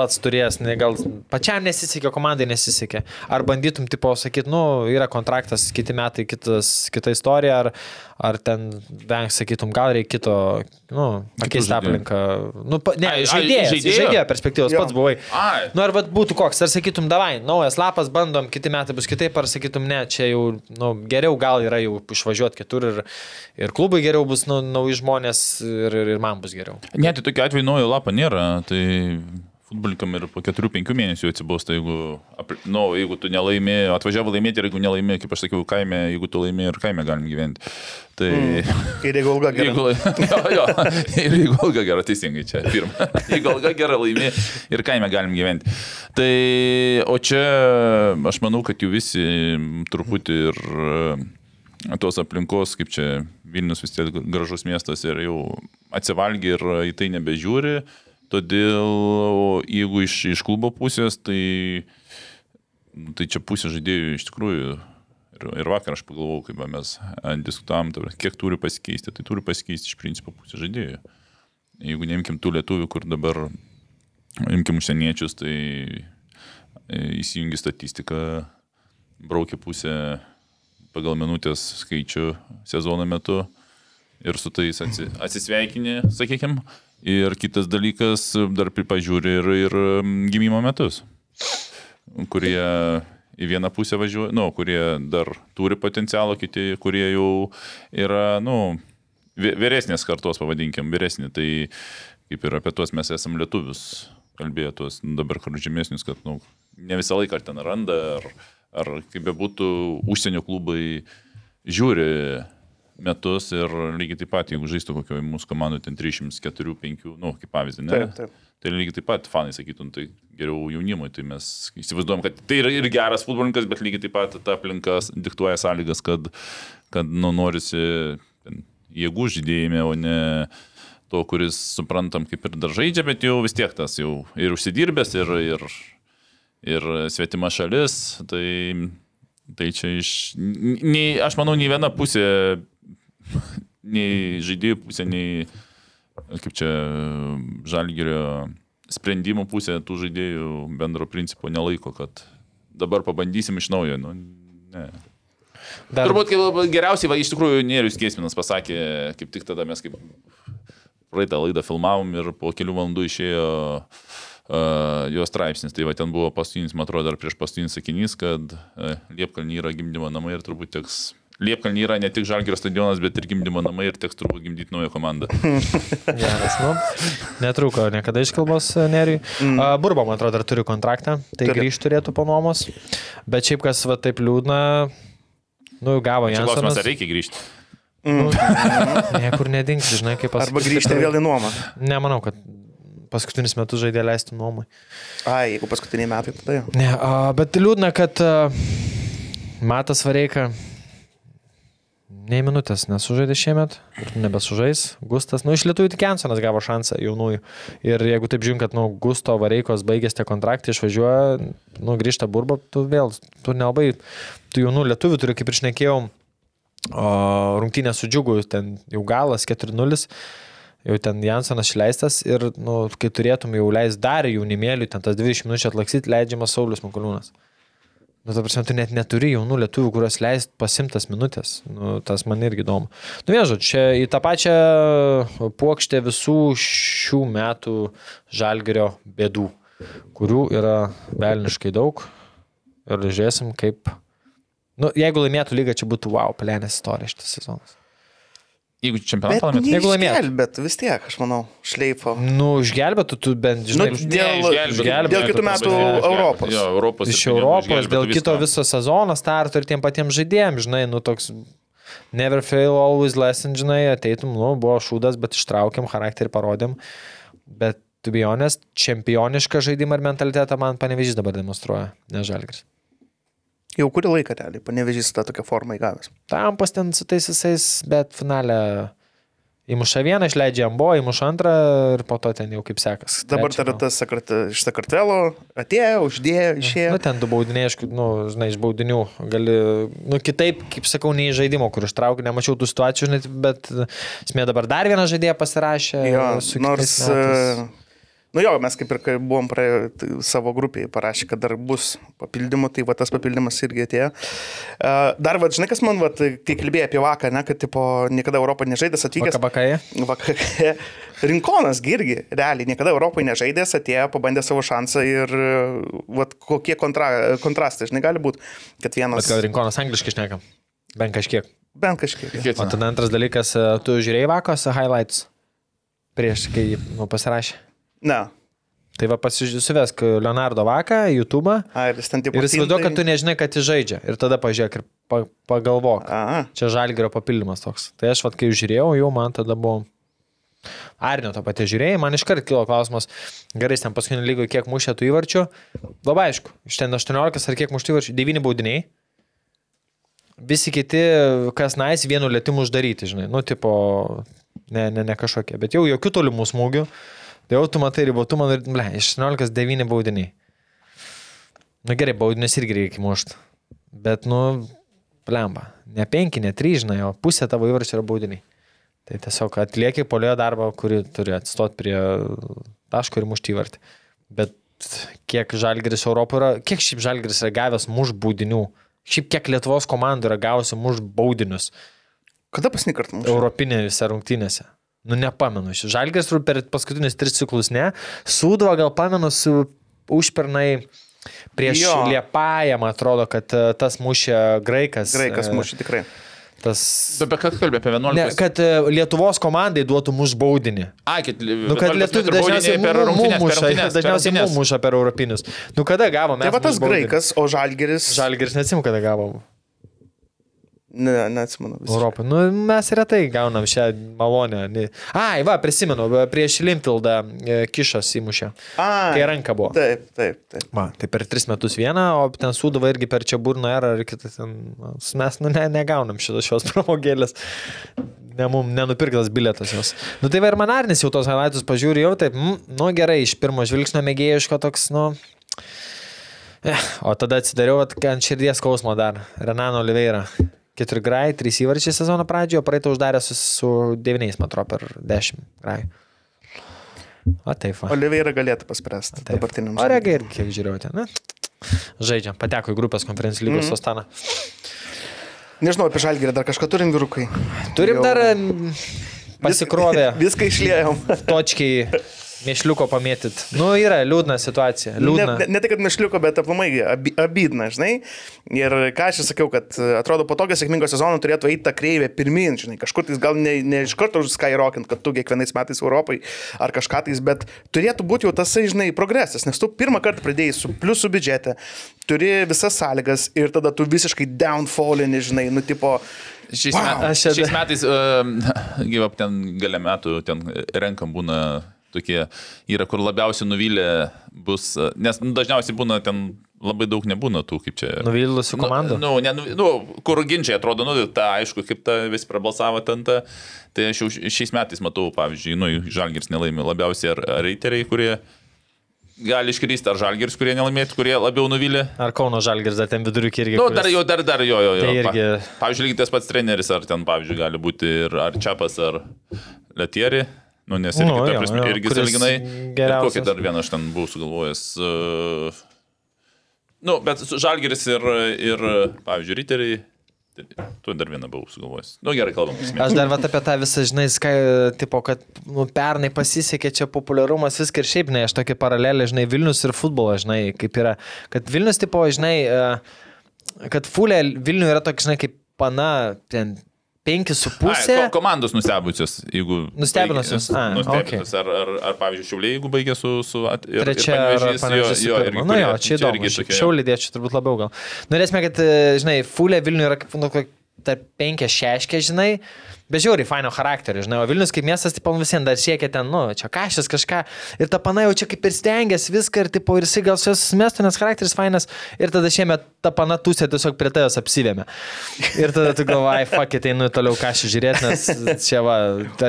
pats turėjęs, ne, gal pačiam nesisekė, komandai nesisekė. Ar bandytum, tipo, sakyti, nu, yra kontraktas, kiti metai, kitas, kita istorija, ar, ar ten, veng, sakytum, gal reikia kito, nu, pakeisti aplinką. Nu, pa, ne, žaidėjo? žaidėjo perspektyvos, Jo. pats buvai. Ai. Nu, ar vat būtų koks, ar sakytum, davai, naujas lapas, bandom, kiti metai bus kitaip, ar sakytum, ne, čia jau, nu, geriau gal yra jau išvažiuoti kitur ir, ir klubai geriau bus, nu, nauji žmonės ir, ir, ir man bus geriau. Ne, tai tokia atveju naujo lapo nėra. Tai futbolikam ir po 4-5 mėnesių atsibosta, jeigu, nu, jeigu tu nelaimė, atvažiavo laimėti ir jeigu nelaimė, kaip aš sakiau, kaime, jeigu tu laimė ir kaime galim gyventi. Tai... Mm. Ir jeigu ilga gerai. Jeigu, (laughs) jo, jo, ir jeigu alga gera, teisingai čia pirmą. (laughs) Jeigu alga gera laimė ir kaime galim gyventi. Tai, o čia aš manau, kad jų visi truputį ir e, tos aplinkos, kaip čia Vilnius vis tiek gražus miestas ir jau atsivalgia ir į tai nebežiūri. Todėl jeigu iš, iš klubo pusės, tai, tai čia pusė žaidėjų iš tikrųjų. Ir, ir vakar aš pagalvojau, kaip mes diskutavom, kiek turi pasikeisti, tai turi pasikeisti iš principo pusė žaidėjų. Jeigu neimkim tų lietuvių, kur dabar imkim užsieniečius, tai e, įsijungi statistiką, braukia pusę pagal minutės skaičių sezono metu ir su tais atsi, atsisveikini, sakykime. Ir kitas dalykas, dar pripažiūri ir, ir mm, gimimo metus, kurie į vieną pusę važiuoja, nu, kurie dar turi potencialo, kiti, kurie jau yra, nu, vy- vyresnės kartos, pavadinkim, vyresni. Tai kaip ir apie tuos mes esam lietuvius kalbėjo, tuos nu, dabar kur žemesnius, kad, nu, ne visą laiką ar ten randa, ar, ar kaip bebūtų, užsienio klubai žiūri metus ir lygiai taip pat, jeigu žaistų kokio mūsų komandų ten 304-5, nu, kaip pavyzdį, ne? Taip, taip. Tai lygiai taip pat fanai sakytum, tai geriau jaunimui, tai mes įsivaizduojam, kad tai yra ir geras futbolininkas, bet lygiai taip pat ta aplinka diktuoja sąlygas, kad, kad nu, norisi jėgų žydėjime, o ne to, kuris suprantam kaip ir dar žaidžia, bet jau vis tiek tas jau ir užsidirbęs, ir, ir, ir svetima šalis, tai, tai čia iš... Nei, aš manau, nei viena pusė, (laughs) nei žaidėjų pusė, nei kaip čia žalgerio sprendimų pusė tų žaidėjų bendro principo nelaiko, kad dabar pabandysim iš naujo. Nu, ne. Dar, Turbūt geriausiai, va, iš tikrųjų, Nėrius Kiesminas pasakė, kaip tik tada mes kaip praeitą laidą filmavom ir po kelių valandų išėjo uh, jo straipsnis. Tai va ten buvo paskutinis, man atrodo, dar prieš paskutinis sakinys, kad uh, Liepkalny yra gimdymo namai ir turbūt teks... Liepkalny yra ne tik Žalgirio stadionas, bet ir gimdymo namai ir teks turbūt gimdyti naują komandą. (laughs) Geras, nu. Netruko niekada iš kalbos Neriui. Mm. Burba, man atrodo, dar turi kontraktą, tai Turi. grįžti turėtų po nuomos. Bet šiaip kas va taip liūdna, nu gavo Čia klausimas, ar reikia grįžti? Nu, (laughs) niekur nedings, žinai, kaip pasakyti. Arba grįžti vėl į nuomą. Nemanau, kad paskutinis metus žaidė leisti nuomai. Ai, jeigu paskutiniai metai, tada jau. Ne, a, bet liūdna, kad a, Matas Vareika nei minutės nesužaidė šiemet nebesužais. Gustas, nu iš lietuvių tik Jansonas gavo šansą jaunųjų. Ir jeigu taip žiūrint, kad, nu, Gusto Vareikos baigės tie kontraktai, išvažiuoja, nu, grįžta burba, tu vėl, tu nelabai, tu jaunų lietuvių turi, kaip ir šnekėjau, rungtynė su džiugu, ten jau galas 4-0 jau ten Jansonas išleistas ir, nu, kai turėtum jau leis dar jaunimėliui, ten tas 20 minučių atlaksyti, leidžiamas Saulis Makaliūnas. Nu, ta prasme, tu net neturi jaunų lietuvių, kuriuos leist pasimtas minutės. Nu, tas man irgi įdomu. Nu, žodžiu, čia į tą pačią puokštę visų šių metų žalgerio bėdų, kurių yra velniškai daug. Ir žiūrėsim, kaip... Nu, jeigu laimėtų lygą, čia būtų wow, pelenės istorija šitas sezonas. Jeigu Bet čempionatą laimėtų. Jeigu laimėtų. neišgelbėt, vis tiek, aš manau, šleifo. Nu, išgelbėtų tu bent, žinai, Nu, dėl- išgelbėtų. dėl kitų metų Europos. Jo, Europos. iš Europos, išgelbėtų dėl kito viso sezono starto ir tiem patiems žaidėjams, žinai, nu toks never fail, always lesson, žinai, ateitum, nu, buvo šūdas, bet ištraukėm, charakterį parodėm. Bet, tu bejonės, čempionišką žaidimą ir mentalitetą man panevežys dabar demonstruoja, ne žalgris. Jau kurį laiką, realiai, panevežys tą tokią formą įgavęs. Tampas ten su tais visais, bet finale įmuša vieną, išleidžia ambo, įmuša antrą ir po to ten jau kaip sekas. Dabar Trečią, dar nu. tas sakart, iš Sakartvelo atėjo, uždėjo, išėjo. Nu, ten du baudiniai, aišku, nu, žinai, iš baudinių gali, nu, kitaip, kaip sakau, nei žaidimo, kur ištraukė, nemačiau tų situacijų, bet smė dabar dar vieną žaidėją pasirašė. Jo, nors, metais. Nu jo, mes kaip ir kai buvom praėję tai savo grupiai parašę, kad dar bus papildymų, tai va tas papildymas irgi atėjo. Dar, va, žinai, kas man, va, kai kalbėjai apie vaką, ne, kad, tipo, niekada Europą nežaidęs atvykęs. Vakabakai. Vakare. Rinkonas gi irgi, realiai, niekada Europoje nežaidęs, atėjo, pabandė savo šansą ir vat, kokie kontra, kontrastai, žinai, gali būti, kad vienas... Bet gal rinkonas angliškai šnekam. Bent kažkiek. Bent kažkiek. O tada antras dalykas, e, tu žiūrėjai vakos highlights prieš, kai nu, pasirašė. Ne. Tai va pasižiūrėsivesk Leonardo Vaką, YouTube. A, ir jis ten tipo... Ir įsivaizduok, kad tu nežinai, kad jis žaidžia. Ir tada pažiūrėk ir pa, pagalvok. A, Čia žalgerio papildymas toks. Tai aš, vat, kai žiūrėjau, jau man tada buvo. Arnio to paties žiūrėjai, man iškart kilo klausimas, gerai, ten paskutinį lygą kiek mušė tų įvarčių. Labai aišku, iš ten 18 ar kiek muštų įvarčių, 9 baudiniai. Visi kiti, kas nais, vienu lėtimu uždaryti, žinai. Nu, tipo, Ne, ne, ne kažkokie. Bet jau jokių tolimų smūgių. Tai jau tu matai ribotumą ir, ble, iš 16-9 baudiniai. Na gerai, baudinius irgi reikia mušti. Bet, nu, plemba. Ne 5, ne 3, žinai, o pusė tavo įvarčių yra baudiniai. Tai tiesiog atlieki polio darbą, kurį turi atstot prie taško ir mušti įvartį. Bet kiek žalgeris Europoje yra, kiek šiaip žalgeris yra gavęs muš baudinių. Šiaip kiek Lietuvos komandų yra gavusi muš baudinius Kada pasnį kartą mums? Europinėse rungtynėse. Nu, nepamenu. Žalgeris turbūt per paskutinius tris ciklus ne. Sūduva gal pamenu su užpernai prieš Jo. Liepąją, man atrodo, kad e, tas mušė graikas. Graikas e, mušė tikrai. Tas... Apie ką kalbė, apie 11? Ne, kad e, Lietuvos komandai duotų muš baudinį. A, kad, Nu, kad lietuvių dažniausiai per rungtynės, per muša, rungtynės, per dažniausiai rungtynės. muša per europinius. Nu, kada gavom? Tai va tas graikas, o žalgeris. Žalgiris neatsimu, kada gavom. Ne, neatsimenu. Europą. Nu, mes retai gaunam šią malonę. Ai, va, prisimenu, prieš Limfildą e, kišas įmušė. A, Kai ranka buvo. Taip, taip, taip. Va, tai per tris metus vieną, o ten sudava irgi per čia burną erą ir kitą ten. Mes nu, ne, negaunam šitos šios pramogėlės. Ne, mum nenupirktas biletas jos. Nu tai va ir manarnis jau tos highlights pažiūri jau taip, mm, nu gerai, iš pirmo žvilgsnio mėgėjiško toks, nu. Eh, o tada atsidariau vat, ant širdies skausmo dar. Renano Oliveira. Keturi grai, trys įvarčiai sezono pradžioje, praeitą uždarė su, su devyniais, man atrodo, per dešimt grai. O taip, va. Oliveira galėtų paspręsti Taip. dabartiniam. O regai ir kiek žiūrėjau ten. Na, žaidžiam, pateko į grupės konferencijų lygos mm. Ostaną. Nežinau, apie žalgerį dar kažką turim vyrukai. Turim Jau- dar pasikrovę (laughs) Viską išliejom. točkiai mėšliuko pamėtyt. Nu, yra liūdna situacija. Liūdna. ne, ne tai, kad mišliuko, bet aplamai abi- abydna, žinai. Ir ką aš ir sakiau, kad e, atrodo po tokio sėkmingo sezono turėtų eiti tą kreivę pirmin, žinai. Kažkur tais gal ne, ne iš karto užskyrockint, kad tu kiekvienais metais Europai ar kažką tais, bet turėtų būti jau tasai, žinai, progresas. Nes tu pirmą kartą pradėjai su pliusų biudžete, turi visas sąlygas ir tada tu visiškai downfallini, žinai, nu tipo... Šiais, Wow. čia- šiais metais, (laughs) uh, gyvap, ten gale metų, ten renkam būna tokie, yra kur labiausiai nuvylę bus, nes nu, dažniausiai būna ten labai daug nebūna tų, kaip čia. Nuvylusių komandų. Nu, nu, ne, nu, nu, kur ginčiai atrodo, nu, ta, aišku, kaip ta vis prabalsavo ten ta. Tai aš jau šiais metais matau, pavyzdžiui, nu, Žalgiris nelaimė labiausiai ar, reiteriai, kurie gali iškristi, ar Žalgiris, kurie nelaimėtų, kurie labiau nuvylė. Ar Kauno Žalgiris dar ten viduriukį irgi. Nu, kuris- dar jo, dar, dar jo, jo. jo. Tai Pa- irgi- Pavyzdžiui, lygiai tas pats treneris, ar ten, pavyzdžiui, gali būti ir ar Čiapas, ar Letieri. Nu, nes irgi, Nu, ta jo, prasme, jo, irgi kuris salginai. geriausias. Kokį dar vieną aš ten buvau sugalvojęs. Uh, nu, bet su- Žalgiris ir, ir, pavyzdžiui, Riteriai. tai Tu dar vieną buvau sugalvojęs. Nu, gerai, kalbam. esmė. Aš dar vat apie tą visą, žinai, skai, tipo, kad nu, pernai pasisekė čia populiarumas, viską ir šiaip, ne, aš tokia paralelė, žinai, Vilnius ir futbolas, žinai, kaip yra. Kad Vilnius, tipo, žinai, e, kad Fulė Vilnių yra toks, žinai, kaip pana, ten, penki su Ai, pusė. ko, komandos nustebusios, jeigu... Nustebinusios, a, Nustebinusios. Ar, ar, ar, pavyzdžiui, Šiauliai, jeigu baigė su... su at, ir, Trečia ir panašiai. jo, jo, Nu jo, čia įdomu. irgi tokie- Šiau lydėčiau turbūt labiau gal. Norėsime, kad, e, žinai, Fulė Vilnių yra kaip, nu, tarp penkia šeškė, žinai. Bežiūri, faino charakterio, žinai, o Vilnius kaip miestas, tipo, visiems dar siekia ten, nu, čia kažkas kažką. Ir ta pana jau čia kaip ir stengiasi viską ir, tipo, ir jisai gal su jos mėstu, nes charakteris fainas. Ir tada šiemet ta pana tusė tiesiog prie tavęs apsivėmė. Ir tada tu galvai, fuck, it, einu toliau kažką žiūrėti, nes čia va,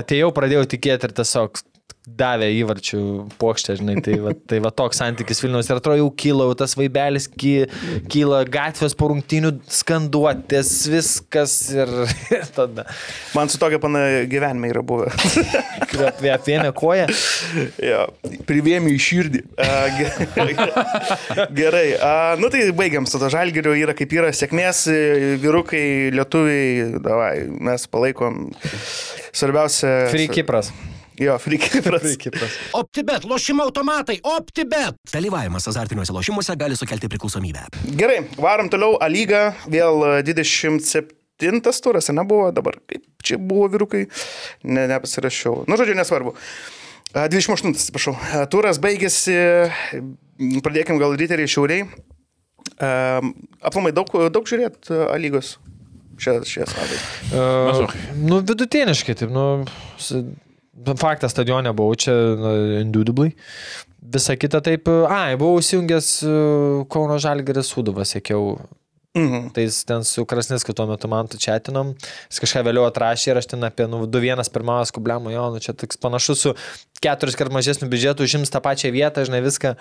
atėjau, pradėjau tikėti ir tiesiog davė įvarčių plokštę, žinai, tai va, tai va toks santykis Vilnius ir atrodo jau kyla, jau tas vaibelis ky, kyla gatvės po rungtinių skanduotės, viskas ir, (laughs) ir tada Man su tokia pana gyvenime yra buvę. (laughs) apvienė koja. jo, privėmė į širdį. (laughs) Gerai, a, nu tai baigiam su to žalgeriu, yra kaip yra sėkmės, e, vyrukai, lietuviai, davai, mes palaikom. Svarbiausia. Free Kipras. Jo, frikipras. Free Kipras. OptiBet, lošimo automatai, OptiBet. Dalyvavimas azartiniuose lošimuose gali sukelti priklausomybę. Gerai, varom toliau, A lyga, vėl e, 27 turas, nebuvo dabar, kaip čia buvo vyrukai, ne, nepasirašiau. Nu, žodžiu, nesvarbu. A, 28, atsiprašau. A, Turas baigėsi, m, pradėkim gal riteriai šiauriai. Aplamai daug, daug žiūrėt A lygos šią, savaitę. Maždaug. nu, vidutiniškai, taip, nu, faktas stadione buvau čia, indubitably. Visa kita taip, ai, buvau įsijungęs e, Kauno Žalgeris Suduvą, sėkiau Mhm. Tai ten su Krasnisku tuo metu man tu četinom, jis kažką vėliau atrašė ir aš ten apie nu, 2-1 pirmavas kubliamo, jo, nu čia toks panašus su keturis kart mažesniu biudžetu, užims tą pačią vietą, žinai viską.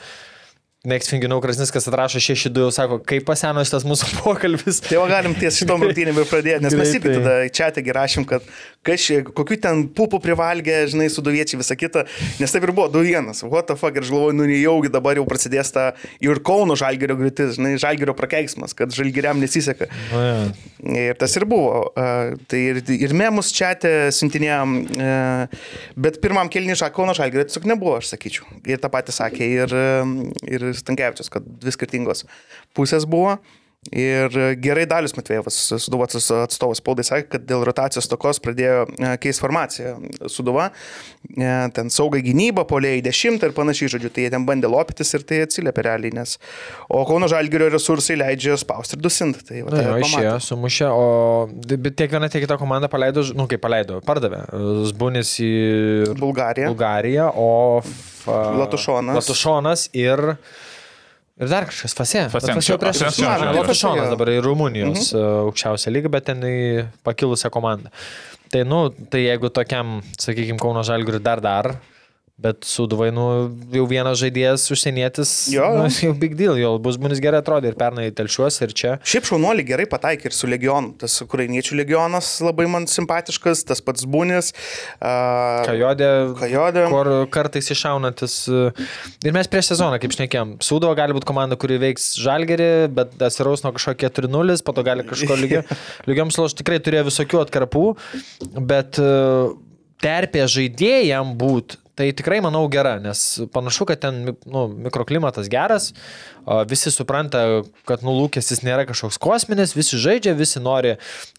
Neksfinginau Krasniskas atrašo 6-2, sako, kaip paseno šitas mūsų (laughs) pokalbis. Tai jau galim ties šitom rungtynėm ir pradėti, nes mes irgi tada čia tegi rašym, kad kaž, kokiu ten pupų privalgė, žinai, suduviečiai visą kitą, nes taip ir buvo 2-1, what the fuck, ir aš galvoju, nu nejaugi dabar jau prasidės ta ir Kauno žalgerio griūtis, žinai, žalgerio prakeiksmas, kad žalgeriam nesiseka. O, ja. Ir tas ir buvo. Tai ir, ir memus čia siuntinėjom, bet pirmam kelniui Kauno žalgerio tiesiog nebuvo, aš sakyčiau. Ir tą patį sakė ir, ir Stankievičius, kad dvi skirtingos pusės buvo. Ir gerai Dalius Matvėjevas, Suduvos atstovas spaudai, sakė, kad dėl rotacijos tokos pradėjo e, keisti formaciją Suduva, e, ten saugai gynyba, poliai 10 ir panašiai, žodžiu, tai jie ten bandė lopytis ir tai atsiliepia realiai, nes o Kauno Žalgirio resursai leidžia spausti ir dusint. Tai, va, tai Na, išėjo, sumušė, o bet tiek viena, tiek kita komanda paleido, nu kaip paleido, pardavė. Zbunis į Bulgariją. Bulgariją, o Latušonas. Latušonas ir Ir dar kažkas fasė. Fasė prieš Latušonas dabar į Rumunijos mhm. aukščiausią lygą, bet ten į pakilusią komandą. Tai, nu, tai jeigu tokiam, sakykime, Kauno Žalgiriui dar dar Bet Suduvai, nu, jau vienas žaidėjas užsienietis, jo. Nu, (laughs) jau big deal, jau bus bunis gerai atrodė ir pernai telšiuos ir čia. Šiaip šaunuolį gerai pataikė ir su legionu. Tas ukrainiečių legionas labai man simpatiškas, tas pats bunis. Uh, kajodė. Kajodė. Kur kartais iššaunantis. Ir mes prieš sezoną, kaip šnekėjom, Suduvo gali būti komanda, kuri veiks žalgerį, bet atsiraus nuo kažko 4-0, po to gali kažko lygio. (laughs) Lygiom sloš tikrai turėjo visokių atkarpų, bet uh, terpė žaidėjam būt Tai tikrai manau gera, nes panašu, kad ten nu, mikroklimatas geras, visi supranta, kad nu, lūkestis nėra kažkoks kosminis, visi žaidžia, visi nori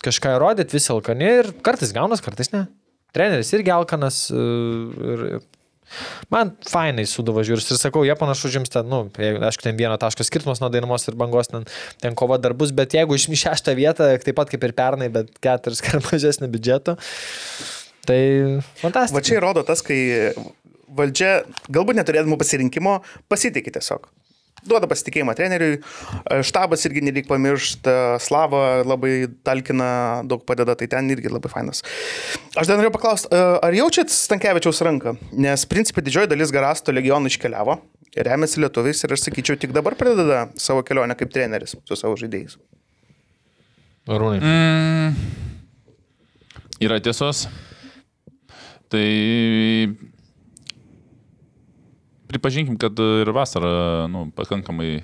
kažką įrodyti, visi alkani ir kartais gaunas, kartais ne. Treneris irgi alkanas ir, ir man fainai sudavo žiūris ir sakau, jie panašu žims ten, nu, aišku, ten vieno taško skirtumas nuo dainamos ir bangos, ten, ten kova dar bus, bet jeigu iš šeštą vietą, taip pat kaip ir pernai, bet keturis kart mažesnį biudžetą. Tai fantastika. Va čia įrodo tas, kai valdžia, galbūt neturėdama pasirinkimo, pasitikė tiesiog. Duoda pasitikėjimą treneriui, štabas irgi nereik pamiršti, Slava labai talkina, daug padeda, tai ten irgi labai fainas. Aš dar noriu paklausti, ar jaučiat Stankievičiaus ranką? Nes principai didžioji dalis Garasto regionų iškeliavo, remiasi lietuviais ir aš sakyčiau, tik dabar pradeda savo kelionę kaip treneris su savo žaidėjais. Arūnai. Mm, yra tiesos. Tai pripažinkim, kad ir vasarą nu, pakankamai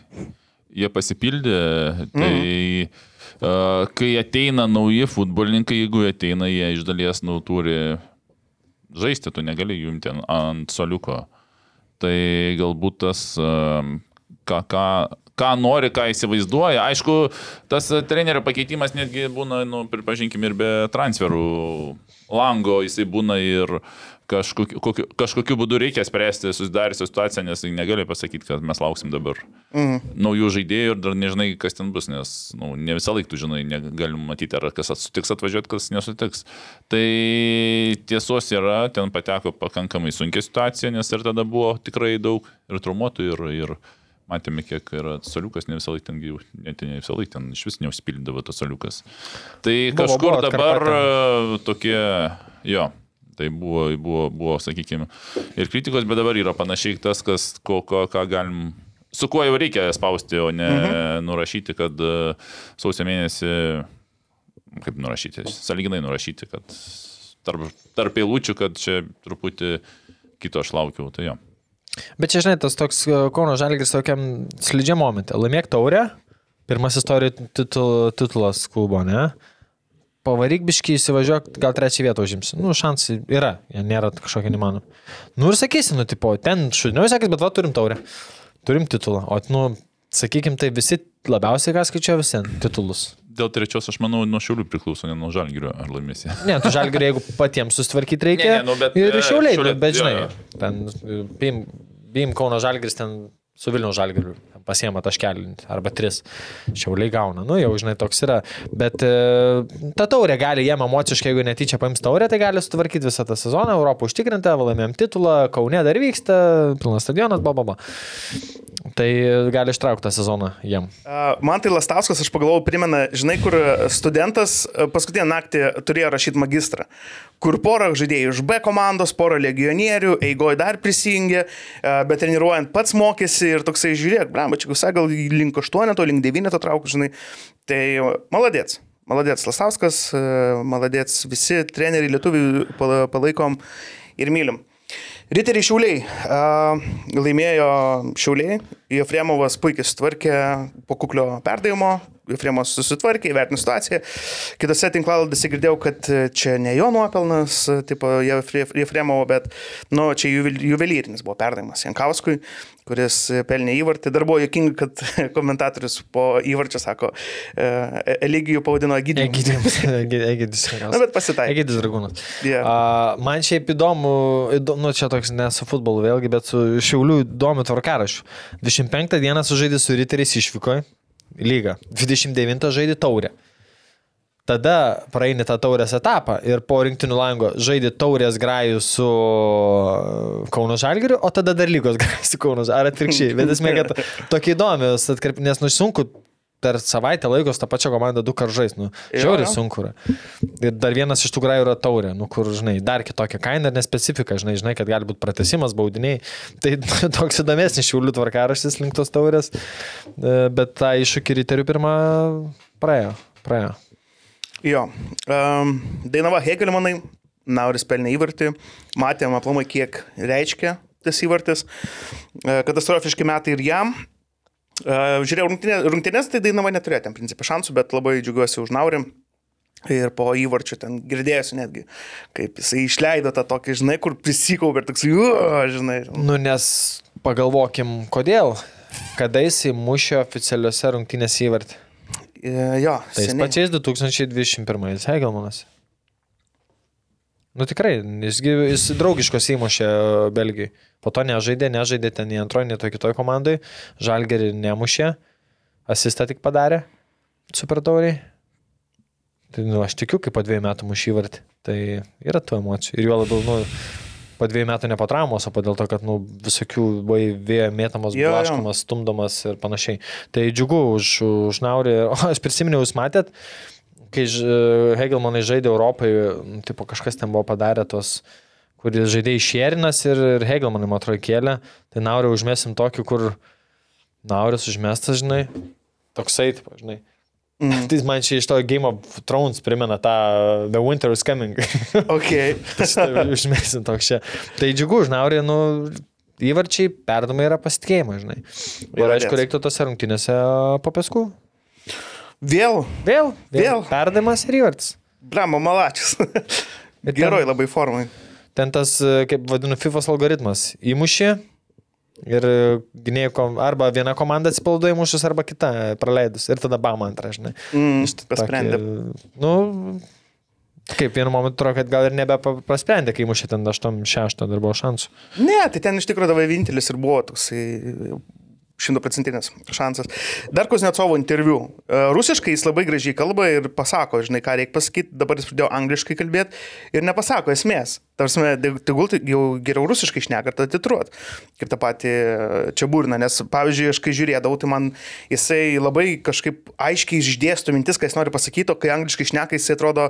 jie pasipildė. Tai mm. uh, kai ateina nauji futbolininkai, jeigu ateina, jie iš dalies nu, turi žaisti, tu negali jų imti ant soliuko. Tai galbūt tas, uh, ką, ką, ką nori, ką įsivaizduoja. Aišku, tas trenerio pakeitimas netgi būna, nu, pripažinkim, ir be transferų lango, jisai būna ir kažkokiu, kokiu, kažkokiu būdu reikia spręsti susidariusią situaciją, nes negali pasakyti, kad mes lauksim dabar mm. naujų žaidėjų ir dar nežinai, kas ten bus, nes nu, ne visą laiką tu žinai, galim matyti, ar kas sutiks atvažiuoti, kas nesutiks. Tai tiesos yra, ten pateko pakankamai sunkia situacija, nes ir tada buvo tikrai daug ir traumuotų, ir, ir matėme, kiek yra soliukas, ne visą laiką ten, net ne visą laiką ten iš vis neužpildavo tas soliukas. Tai kažkur buvo, buvo dabar atkarpatė. tokie, jo, Tai buvo, buvo, buvo, sakykime, ir kritikos, bet dabar yra panašiai tas, kas, ko, ko, ką galim, su kuo jau reikia spausti, o ne mhm. nurašyti, kad e, sausio mėnesį, kaip nurašyti, saliginai nurašyti, kad tarp, tarp eilučių, kad čia truputį kito aš laukiau, tai jo. Bet čia, žinai, tas toks e, Kauno Žalgris tokiam slidžiam momente. Laimėk taurę, pirmas istorijų titul, titulas klubo, ne? pavaryk biškai įsivažiuok, gal trečią vietą užims. Nu, šansai yra, jie nėra kažkokia nemanoma. Nu ir sakysi, nu, tipo, ten šudiniau sakys, bet va, turim taurę. Turim titulą. O, nu, sakykim, tai visi labiausiai ką skaičiuoja visi titulus. Dėl trečios, aš manau, nuo šiulių priklauso, ne nuo žalgirio ar laimėsi. Ne, tu žalgirio, jeigu patiems sustvarkyti reikia. Ne, ne, nu, bet, ir iš šiauliai, bet, bet žinai, jo, jo. ten, bim, bim Kauno žalgiris ten su Vilnių žalgiriu pasiema taškelį arba tris, šiauliai gauna, nu jau žinai toks yra, bet e, ta taurė gali jiem emociškai, jeigu netyčia paims taurę, tai gali sutvarkyti visą tą sezoną, Europą užtikrinti, laimėjom titulą, Kaune dar vyksta, pilnas stadionas, bababa. Tai gali ištraukti tą sezoną jiem. Man tai Lastauskas, aš pagalvojau, primena, žinai, kur studentas a, paskutinę naktį turėjo rašyti magistrą, kur porą žaidėjų iš B komandos, porą legionierių, eigoje dar prisijungė, a, bet treniruojant pats mokėsi ir toksai žiūrėk, blam, visai gal link 8, link 9 trauk, žinai. Tai maladėts. Maladėts Lastauskas, a, maladėts visi treneriai lietuvių pala- palaikom ir mylim. Riteriai Šiauliai. Laimėjo Šiauliai. Jefremovas puikiai sutvarkė po kuklio perdavimo. Jefremovas susitvarkė, įvertino situaciją. Kitose tinklaladėse girdėjau, kad čia ne jo nuopelnas, tipo Jefre- Jefremovo, bet, nu, čia juvel- juvelyrinis buvo perdavimas Jankauskui, kuris pelnė įvartį. Dar buvo jokinga, kad (laughs) komentatorius po įvarčio sako, e, Eligijų pavadino Egidijų. (laughs) (laughs) Egidijus. Egidijus. Na, bet pasitaikė. Egidijus Dragūnas. Jo. A, man šiaip įdomu, įdomu, nu čia toks ne su futbolu vėlgi, bet su Šiauliu įdomu tvarkarašiu. 25 dieną sužaidė su Riteriais išvykoje, lyga. 29 žaidė taurę. Tada praeini tą taurės etapą ir po rinktinių lango žaidė taurės grajų su Kauno Žalgiriu, o tada dar lygos grajų su Kauno Žalgiriu. Ar atvirkščiai. Bet esmė, kad tokie įdomios, atkreip- nes nu sunku per savaitę laikos tą pačią komandą du karžais. Nu, žiauriai sunku yra. Ir dar vienas iš tų grajų yra taurė, nu, kur, žinai, dar kitokia kaina ir nespecifika, žinai, žinai, kad gali būti pratesimas, baudiniai. (laughs) Tai (laughs) toks įdomesnis šiulių tvarkaraštis link tos taurės, E, bet tą iššūkį riterių pirmą praėjo. praėjo. Jo. Um, Dainava Hegelmanai, Nauris pelnė įvartį, matėm aplamai, kiek reiškia tas įvartis. E, Katastrofiški metai ir jam. Žiūrėjau rungtynės, rungtynės tai Dainava neturėjo ten principė šansų, bet labai džiugiuosi už Naurim. Ir po įvarčio ten girdėsiu netgi, kaip jisai išleido tą tokį, žinai, kur prisikaupė ir toks, jo, žinai. Nu, nes pagalvokim, kodėl. Kada jisai mušė oficialiuose rungtynėse įvartį? Jo, Tais seniai. pačiais 2021 Hegelmanas. Nu tikrai, jisgi, jis draugiškos įmušė Belgijai. Po to nežaidė, nežaidė ten į antroją, nei to kitoj komandai. Žalgerį nemušė, asistą tik padarė. Super tauriai. Tai nu, aš tikiu, kaip po dviejų metų mušį vartį. Tai yra tų emocijų. Ir juo labiau, nu, po dviejų metų ne po traumos, o po dėl to, kad nu, visokių buvo vėjo mėtamas, Jo, jo. blaškomas, stumdomas ir panašiai. Tai džiugu už, už Naurį. (laughs) O aš prisiminiau, jūs matėt, kai Hegelmanai žaidė Europai, nu, tipo, kažkas ten buvo padarę tos, kuris žaidė iš Šerinas ir, ir Hegelmanai, man atrodo, kėlė. Tai Naurį užmėsim tokį, kur Nauris užmestas, žinai, toksai, tipo, žinai. (laughs) Mm. Tai man čia iš to Game of Thrones primena tą The Winter is Coming. (laughs) Ok. (laughs) Šitą Užmėsim toks čia. Tai džiugu, už Naurį, nu, įvarčiai, perdamai yra pasitikėjimas, žinai. Ir aišku, reiktų tose rungtynėse po peskų. Vėl, Vėl, Vėl. Perdavimas ir įvartis. blemo malačius. (laughs) Geroj ten- labai formai. Ten tas, e, kaip vadinu, FIFA algoritmas. Įmušė ir e, gynėjų, kom- arba viena komanda atsipalaiduoja įmušus, arba kita praleidus. Ir tada bam antrą, žinai. Mm, pasprendė. Nu, kaip vienu momentu atrodo, kad gal ir nebepasprendė, kai mušė ten 8-6 dar buvo šansų. Ne, tai ten iš tikrųjų dabar vienintelis ir buvo toksai šimtaprocentinis šansas. Dar Kuznetsovo interviu. E, Rusiškai jis labai gražiai kalba ir pasako, žinai, ką reikia pasakyti, dabar jis pradėjo angliškai kalbėti ir nepasako esmės. Tarsi, tegul tai jau geriau rusiškai šneka, tada titruot. Kaip tą patį čia burna, nes, pavyzdžiui, aš kai žiūrėdavau, tai man jisai labai kažkaip aiškiai išdėsto mintis, ką jis nori pasakyti, o kai angliškai šneka, jisai atrodo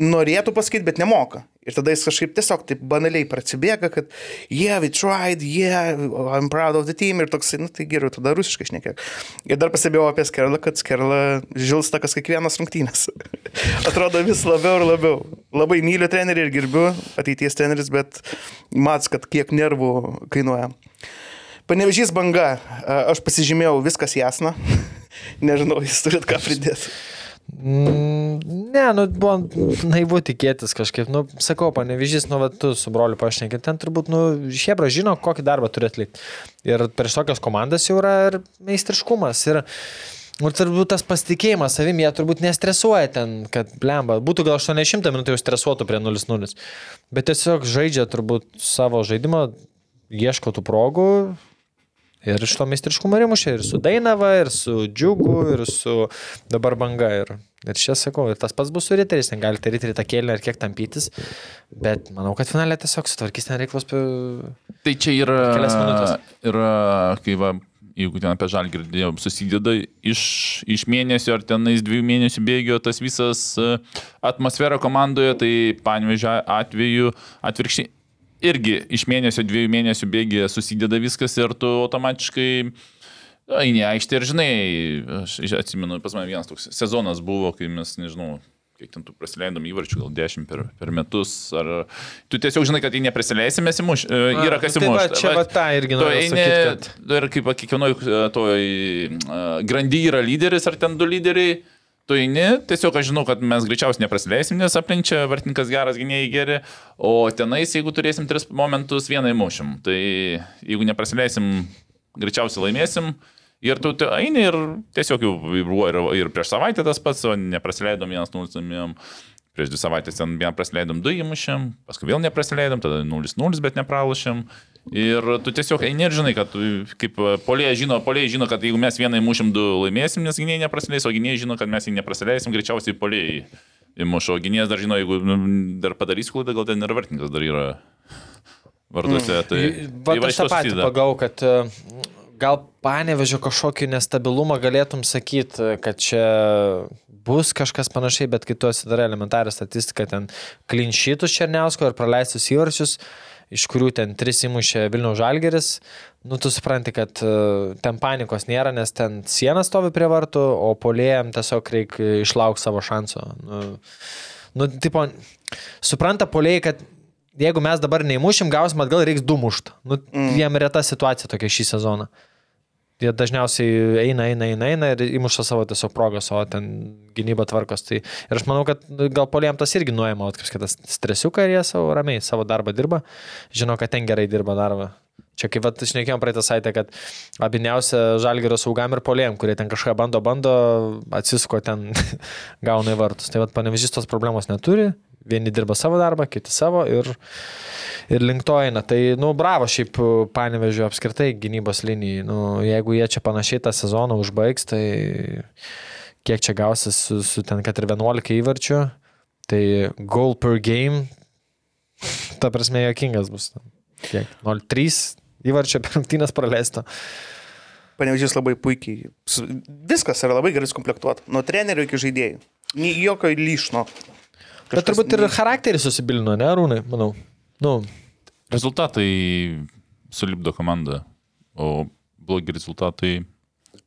norėtų pasakyti, bet nemoka. Ir tada jis kažkaip tiesiog taip banaliai prasibėga, kad yeah, we tried, yeah, I'm proud of the team ir toksai, nu tai geriau, tada rusiškai šnekėk. Ir dar pastebėjau apie Skerlą, kad Skerla žilsta kas kiekvienas rungtynės. (laughs) Atrodo vis labiau ir labiau. Labai myliu trenerį ir gerbiu ateities treneris, bet mats, kad kiek nervų kainuoja. Panevežys banga, aš pasižymėjau viskas jasna. (laughs) Nežinau, jūs turit ką pridėti. Mm, Ne, nu, buvo naivu tikėtis kažkaip. Nu, sakau, panevižys, nu, va, tu su broliu pašnekė, ten turbūt, nu, Hebra žino, kokį darbą turi atlikti. Ir prieš tokias komandas jau yra ir meistriškumas. Ir, ir turbūt tas pasitikėjimas savimi, jie turbūt nestresuoja ten, kad blemba. Būtų gal 800 minutų jau stresuotų prie 0-0. Bet tiesiog žaidžia turbūt savo žaidimą, ieško tų progų. Ir iš to meistriškumo rimušė ir su Dainava, ir su Džiugu, ir su dabar banga. Ir, ir čia sakau, ir tas pats bus su riteriais, ten galite riteriai tą kėlę ir kiek tampytis, bet manau, kad finalė tiesiog sutvarkys ten reiklos. Tai čia yra, yra kai va, jeigu ten apie žalį girdėjau, susideda iš, iš mėnesio ar tenais dviejų mėnesių bėgio tas visas e, atmosfera komandoje, tai panvežė atveju atvirkščiai irgi iš mėnesio, dviejų mėnesių bėgė susideda viskas ir tu automatiškai eini aikštė ir žinai, aš atsimenu, pas mane vienas toks sezonas buvo, kai mes, nežinau, kiek ten tų prasileidom įvarčių, gal 10 per, per metus, ar tu tiesiog žinai, kad jei neprisileisim, mes įmuš, e, yra kas tai įmuš. čia va tą irgi noriu eini, sakyt, kad... ir kaip va, kiekvienoj e, toj e, grandy yra lyderis, ar ten du lyderiai, tu eini, tiesiog aš žinau, kad mes greičiausiai neprasileisim, nes aplink čia vartininkas geras, gynėjai geri, o tenais, jeigu turėsim tris momentus, vieną įmušim. Tai jeigu neprasileisim, greičiausiai laimėsim. Ir tu eini ir tiesiog jau buvo ir, ir prieš savaitę tas pats, o neprasileidom vienas nulisamėm. Prieš dvi savaitės ten vieną prasileidom, du įmušėm, paskui vėl neprasileidom, tada 0-0, bet nepralašėm. Ir tu tiesiog eini ir žinai, kad tu, kaip polėje žino, polėje žino, kad jeigu mes vieną įmušim, du laimėsim, nes gynėjai neprasileis, o gynėjai žino, kad mes jį neprasileisim, greičiausiai polėjai įmušo. Gynėjas dar žino, jeigu nu, dar padarys klaidą, gal ten ir vartininkas dar yra (laughs) varduose. Tai, Va, tai aš tą patį pagau, kad e, gal panevežio kažkokį nestabilumą galėtum sakyti, kad čia bus kažkas panašiai, bet kai tu atsidarai elementarią statistiką, ten klinšytus Černiausko ir praleistus įvarčius, iš kurių ten tris įmušė Vilnių Žalgeris, nu tu supranti, kad e, ten panikos nėra, nes ten siena stovi prie vartų, o polėjam tiesiog reikia išlaukti savo šanso. Nu, nu, tipo, supranta polėjai, kad jeigu mes dabar neįmušim, gausim atgal, reiks du mušt. Nu, mm. Jiem reta situacija tokia šį sezoną. Jie dažniausiai eina, eina, eina, eina ir įmuša savo tiesiog progas, o ten gynyba tvarkos. Tai ir aš manau, kad gal poliem tas irgi nuėmė, kaip kitas stresiuką ir jie savo ramiai savo darbą dirba. Žinau, kad ten gerai dirba darbą. Čia kaip vat, išnekėjom praeitą savaitę, kad abiniausia žalgerio saugam ir polėjim, kurie ten kažką bando, bando, atsisuko ten, (laughs) gauna į vartus. Tai vad panevežys tos problemos neturi, vieni dirba savo darbą, kiti savo ir, ir link to eina. Tai, nu, bravo šiaip panevežio apskritai gynybos linijai. Nu, jeigu jie čia panašiai tą sezoną užbaigs, tai kiek čia gausis su, su ten, kad ir 11 įvarčių, tai goal per game, ta prasme, jokingas bus. Kiek? 0-3 įvarčio per rungtynės praleista. Panevežys labai puikiai. Viskas yra labai gerai sukomplektuota. Nuo trenerių iki žaidėjų. Jokio lyšno. Bet turbūt ir charakteris susibilino, ne, Rūnai, manau. Nu, Rezultatai sulipdo komandą, o blogi rezultatai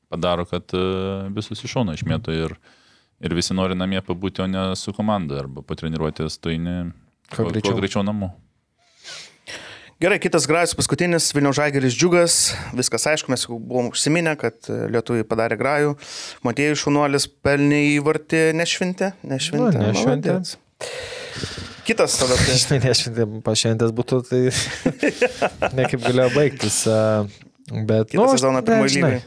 padaro, kad e, visus iš šono išmėto ir, ir visi nori namie pabūti, o ne su komanda arba po treniruotės tu eini Kuo greičiau. greičiau namo. Gerai, kitas grajus, paskutinis Vilnių Žageris džiugas. Viskas aišku, mes jau buvom užsiminę, kad e, lietuviai padarė grajų. Matėjų šunuolis pelnė įvartį nešventę. Nešventę. Nu, nešventė. Malodėts. Kitas tada. žinai, (laughs) nešventė pašventės būtų, tai (laughs) ne kaip galėjo baigtis. Bet, Kitą sezoną ne, pirmoji lygai.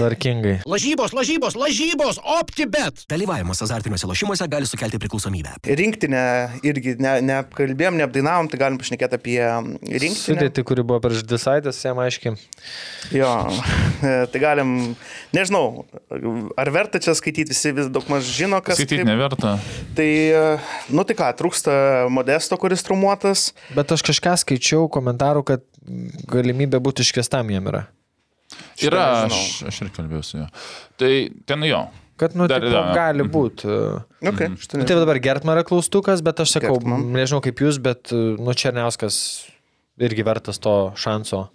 Tvarkingai. Lažybos, lažybos, lažybos, OptiBet. Dalyvavimas azartiniuose lošimuose gali sukelti priklausomybę. Rinktinę irgi ne, neapkalbėjom, neapdainavom, tai galim pašnekėti apie rinktinę. Sudėti, kuri buvo prieš dvi savaitės, jam aiškiai. Jo, (laughs) tai galim, nežinau, ar verta čia skaityti, visi vis daug maž žino, kas. Skaityti kaip- neverta. Tai, e, nu tai ką, trūksta modesto, kuris trumuotas. Bet aš kažką skaičiau komentarų, kad galimybė būti iškviestam jam yra. Šitą Yra, aš, aš ir kalbėjau su juo. Tai ten jo. Kad, nu, Dar tipo, yra. gali būti. Nu, okay, Nu, tai dabar Gertmara klaustukas, bet aš sakau, Gertman. nežinau kaip jūs, bet, nu, Černiauskas irgi vertas to šanso.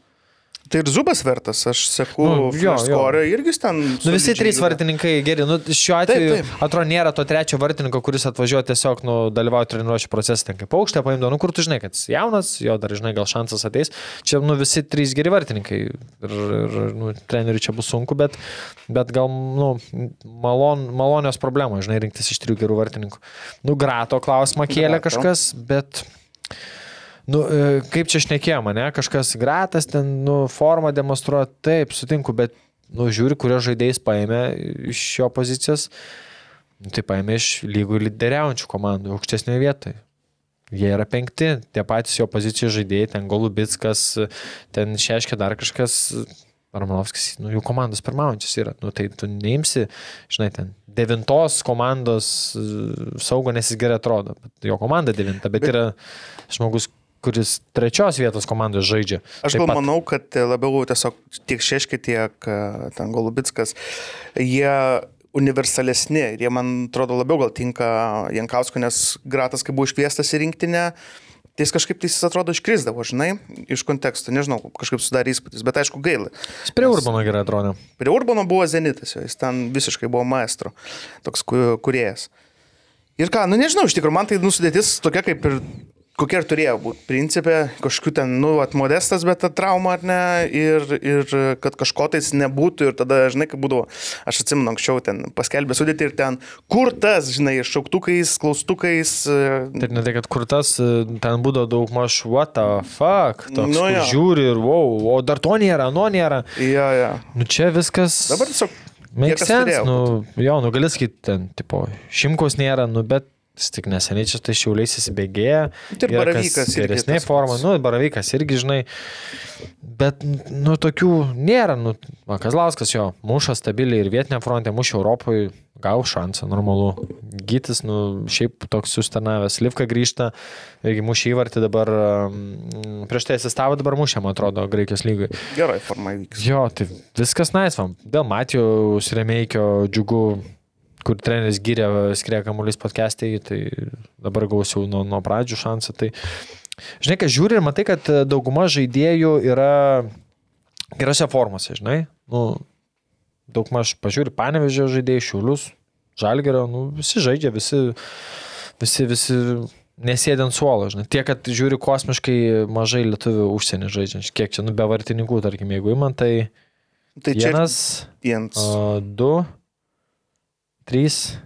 Tai ir Zubas vertas, aš seku, Nu, jo, skorę irgi ten. Nu, visi trys juda. vartininkai geri. Nu, šiuo atveju, Taip, taip. atrodo, nėra to trečio vartininko, kuris atvažiuoja tiesiog nu, dalyvauti treniruočio procese, ten kaip paukštė paimdo, nu kur tu žinai, kad jis jaunas, jo dar žinai, gal šansas ateis. Čia, nu, visi trys geri vartininkai ir, ir nu, treneriui čia bus sunku, bet, bet gal, nu, malon, malonios problemos, žinai, rinktis iš trijų gerų vartininkų. Nu, grato klausimą kėlė Grato. kažkas, bet... Nu, e, kaip čia šnekėjome, ne, kažkas gratas ten, nu, formą demonstruoja, taip, sutinku, bet, nu, žiūri, kurio žaidėjas paėmė iš jo pozicijos, nu, tai paėmė iš lygų lyderiaujančių komandų, aukštesnioje vietoje. Jie yra penkti, tie patys jo pozicijos žaidėjai, ten Golubitskas, ten Šeškė dar kažkas, Romanovskis, nu, jų komandos pirmaujančios yra. Nu, tai tu neimsi, žinai, ten devintos komandos saugo, nes jis gerai atrodo. Jo komanda devinta, bet, bet yra žmogus, kuris trečios vietos komandoje žaidžia. Aš gal pat. manau, kad labiau tiesiog tiek Šeški, tiek e, ten Golubitskas, jie universalesni ir jie man atrodo labiau gal tinka Jankausko, nes Gratas, kai buvo iškviestas į rinktinę, tai jis kažkaip tai jis atrodo iškrisdavo, žinai, iš konteksto, nežinau, kažkaip sudarė įspūdis, bet aišku gaila. Jis Prie Urbano gerai atrodė. Prie Urbano buvo Zenitas, jis ten visiškai buvo maestro, toks ku- kuriejas. Ir ką, nu nežinau, iš tikrųjų man tai nusudėtis tokia kaip ir kokia ir turėjo būti. Principė, kažkokiu ten, nu, atmodestas, bet ta trauma ar ne, ir, ir kad kažko tais nebūtų ir tada, žinai, kaip būdavo, aš atsimenu anksčiau ten paskelbė sudėti ir ten, kur tas, žinai, šauktukais, klaustukais. Tai ne tai, kad kur tas, e, ten būdavo daug maž, what the fuck, toks, Nu jo. žiūri ir wow, o dar to nėra, ano nėra. Jo, jo. Nu čia viskas. Dabar tiesiog Make sense, nu, jo, nu gali sakyti, ten, tipo, šimkos nėra, nu, bet tik neseniai čia tai šiauliais įsibėgėja. Tai ir Baravykas Geresnė forma, nu, baravykas irgi, žinai. Bet, nu, tokių nėra, nu, Kazlauskas jo, muša stabiliai ir vietinė fronte, muša Europoje, gau šansą, normalu. Gytis, nu, šiaip toks sustanavęs, Livka grįžta, irgi mušė įvartį dabar, prieš tai asistavo, dabar mušė, man atrodo, Graikijos lygai. gerai forma įvyks. Jo, tai viskas naisvam. Dėl Matijos Remeikio džiugu, kur treneris gyrė skrie kamuolys podcast'ai, tai dabar gausiau nuo, nuo pradžių šansą. Tai, žinai, kai žiūri ir matai, kad dauguma žaidėjų yra gerose formose, žinai. Nu, daug maž pažiūri panevežė žaidėjai, šiulius, žalgerio, nu, visi žaidžia, visi, visi, visi nesėdint suolo, žinai. Tie, kad žiūri kosmiškai mažai lietuvių užsienį žaidžiančių. Kiek čia, nu, be vartininkų, tarkim, jeigu įman, tai Tai čia vienas, vienas. du, trys,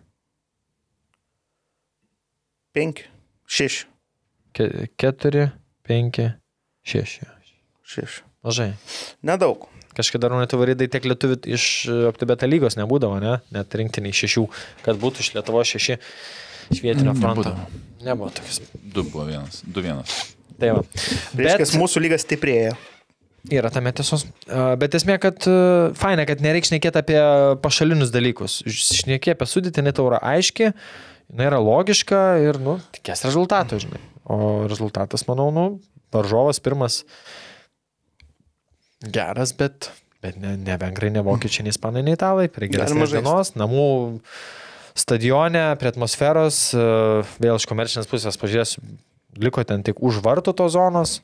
Penki. Šeši. ke- keturi, penki, šeši. Šeši. Mažai. Nedaug. Kažkada dar tu varydai tiek lietuvių iš aptibeta lygos nebūdavo, ne? Net rinktiniai šešių, kad būtų iš Lietuvo šeši iš vietinio fronto. Nebūdavo. Nebuvo tokias. Du buvo vienas, du vienas. Tai va. Reiškia, Bet mūsų lygas stiprėja. Yra tame tiesos. Bet esmė, kad faina, kad nereikia šnekėti apie pašalinius dalykus. Šnekė apie sudėtį, net taura aiški, jinai yra logiška ir, nu, tikės rezultato, žinai. O rezultatas, manau, nu, varžovas pirmas geras, bet, bet ne, ne vengrai, ne vokiečiai, nei ispanai, nei italai. Prie geresnės dienos, namų stadione, prie atmosferos, vėl iš komercinės pusės pažiūrėsiu, liko ten tik už vartų tos zonos.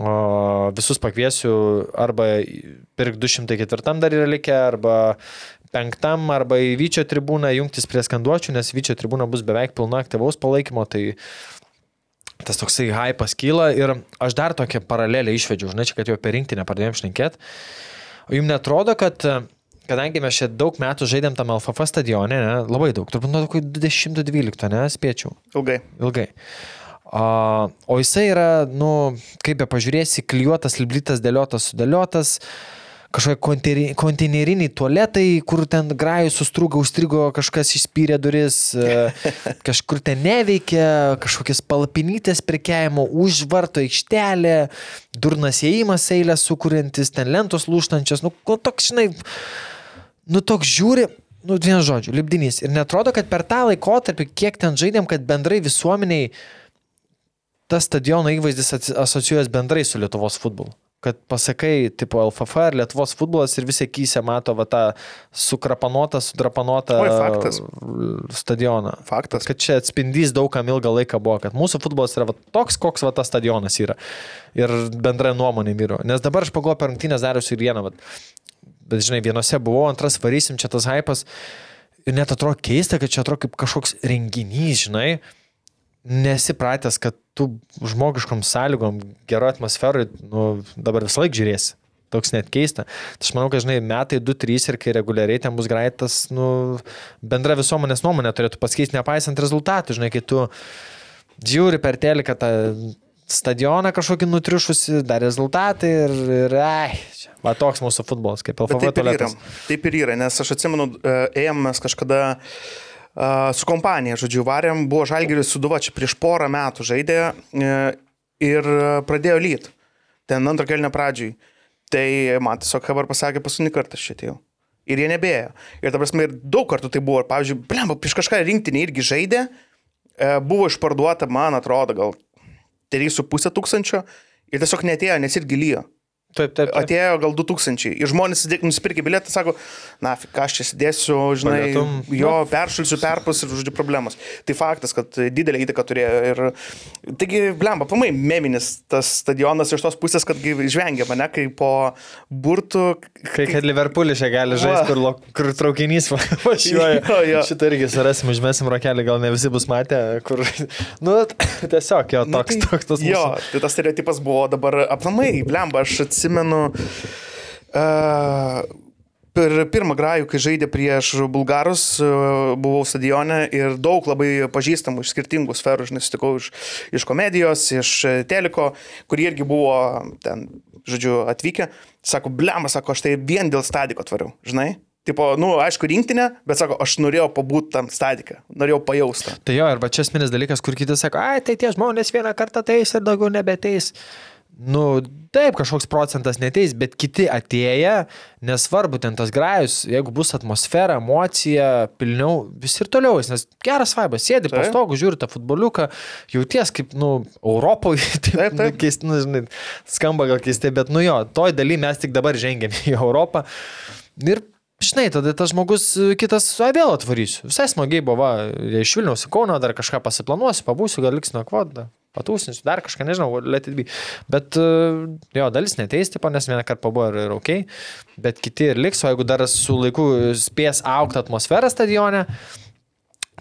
O visus pakviesiu arba pirk 204 dar yra likę, arba penktam, arba į Vyčio tribūną jungtis prie skanduočių, nes Vyčio tribūna bus beveik pilna aktyvaus palaikymo, tai tas toksai hypas kyla ir aš dar tokią paralelę išvedžiau, žinai, čia kad jau apie rinktinę pradėjom šnekėti. O jums netrodo, kad kadangi mes čia daug metų žaidėm tam LFF stadione, ne, labai daug, turbūt nuo kokio 2012, ne, spėčiau, Ilgai. ilgai. O jisai yra, nu, kaip be pažiūrėsi, klijuotas, liblytas, dėliotas, sudėliotas, kažkokie konteineriniai tualetai, kur ten grajus sustrūgo, užstrigo, kažkas išspyrė duris, e, (laughs) kažkur ten neveikia, kažkokias palpinytės prekiajimo, už varto aikštelė, durnas įėjimas eilę sukūrintis, ten lentos lūštančios, nu, ko toks, žinai, nu, toks žiūri, nu, vien žodžiu, libdinys. Ir netrodo, kad per tą laikotarpį, kiek ten žaidėm, kad bendrai visuomeniai tas stadiono įvaizdis asocijuojas bendrai su Lietuvos futbolu. Kad pasakai, tipo LFF ar Lietuvos futbolas ir visi kysė mato va, tą sukrapanuotą, sudrapanuotą Oi, faktas. stadioną. Faktas. Kad čia atspindys daugam ilgą laiką buvo, kad mūsų futbolas yra va, toks, koks va, tas stadionas yra. Ir bendra nuomonė vyro. Nes dabar aš pagalvoju per rungtynės dariusi ir vieną. Va, bet žinai, vienose buvau, antras varysim, čia tas hypas. Ir net atrodo keista, kad čia atrodo kaip kažkoks renginys, žinai. Nesi pratęs, kad tu žmogiškom sąlygom, gero atmosferai, nu, dabar visą laiką žiūrėsi. Toks net keista. Tai aš manau, kad, žinai, metai 2-3 ir kai reguliariai ten bus greitas, nu, bendra visuomenės nuomonė turėtų pasikeisti, nepaisant rezultatų. Žinai, kai tu žiūri per teliką tą stadioną kažkokį nutriušusi, dar rezultatai ir, ir ai, čia. Va toks mūsų futbolas, kaip LFV taip ir yra. Taip ir yra, nes aš atsimenu, e, ėjom mes kažkada e, su kompanija, žodžiu, varėm, buvo Žalgiris Suduva, čia prieš porą metų žaidė e, ir pradėjo lyt. Ten antrą kelnę pradžiui. Tai man tiesiog Hebar pasakė, paskutinį kartą atėjau. Ir jie nebėjo. Ir ta prasme, ir daug kartų tai buvo. Ir, pavyzdžiui, blemba, prieš kažką rinktinį irgi žaidė. E, Buvo išparduota, man atrodo, gal 3,5 tūkstančio ir tiesiog netėjo, nes irgi lyjo. Taip, taip. taip. Atėjo gal 2000 ir žmonės nusipirkė bilietą, sako, na, ką aš čia sėdėsiu, žinai, Palietum. jo, peršalsiu, perpus ir, žodžiu, problemas. Tai faktas, kad didelį įtaką turėjo ir, taigi, blemba, pamai, meminis tas stadionas iš tos pusės, kad žvengia mane, kai po burtų, Kai kad Liverpoolis čia gali žaisti, kur, lo- kur traukinys va- važiuoja. Jo, jo. Šitą irgi surasim, užmesim rokelį, gal ne visi bus matę, kur... (laughs) Nu, tiesiog jo, Nu, toks, tai- toks tas Jo, mūsų. tai tas stereotipas buvo dabar aplamai, blemba, aš atsimenu. Uh, Per pirmą grajų, kai žaidė prieš bulgarus, e, buvau stadione ir daug labai pažįstamų iš skirtingų sferų, žinai, sutikau iš, iš komedijos, iš e, teliko, kurie irgi buvo ten, žodžiu, atvykę. Sako, blema, sako, aš tai vien dėl stadiko atvariau, žinai. Tipo, nu, aišku, rinktinė, bet sako, aš norėjau pabūti tam stadiką, norėjau pajausti. Tai jo, arba čia esminis dalykas, kur kiti sako, ai, tai tie žmonės vieną kartą teis ir daugiau nebeteis. Nu, taip, kažkoks procentas neteis, bet kiti atėję, nesvarbu, ten tas grajus, jeigu bus atmosfera, emocija, pilniau, vis ir toliau, nes geras vaibas, sėdi po Taip. stogu, žiūri tą futboliuką, jauties kaip, nu, Europoje, (laughs) taip, Taip, nu, taip. keist, nu, žinai, skamba gal keistai, bet, nu jo, toj daly mes tik dabar žengėme (laughs) į Europą. Ir Žinai, tada tas žmogus kitas, vėl atvarysiu. Visai smagiai buvo, va, iš Vilniaus į Kauną dar kažką pasiplanuosiu, pabūsiu, gal liks nuo kvodą, patūsinsiu, dar kažką, nežinau, let it be. Bet e, jo, dalis neteis, tipo, nes vieną kartą pabuvo ir, ir ok, bet kiti ir liks, o jeigu dar su laiku spės aukti atmosferą stadione,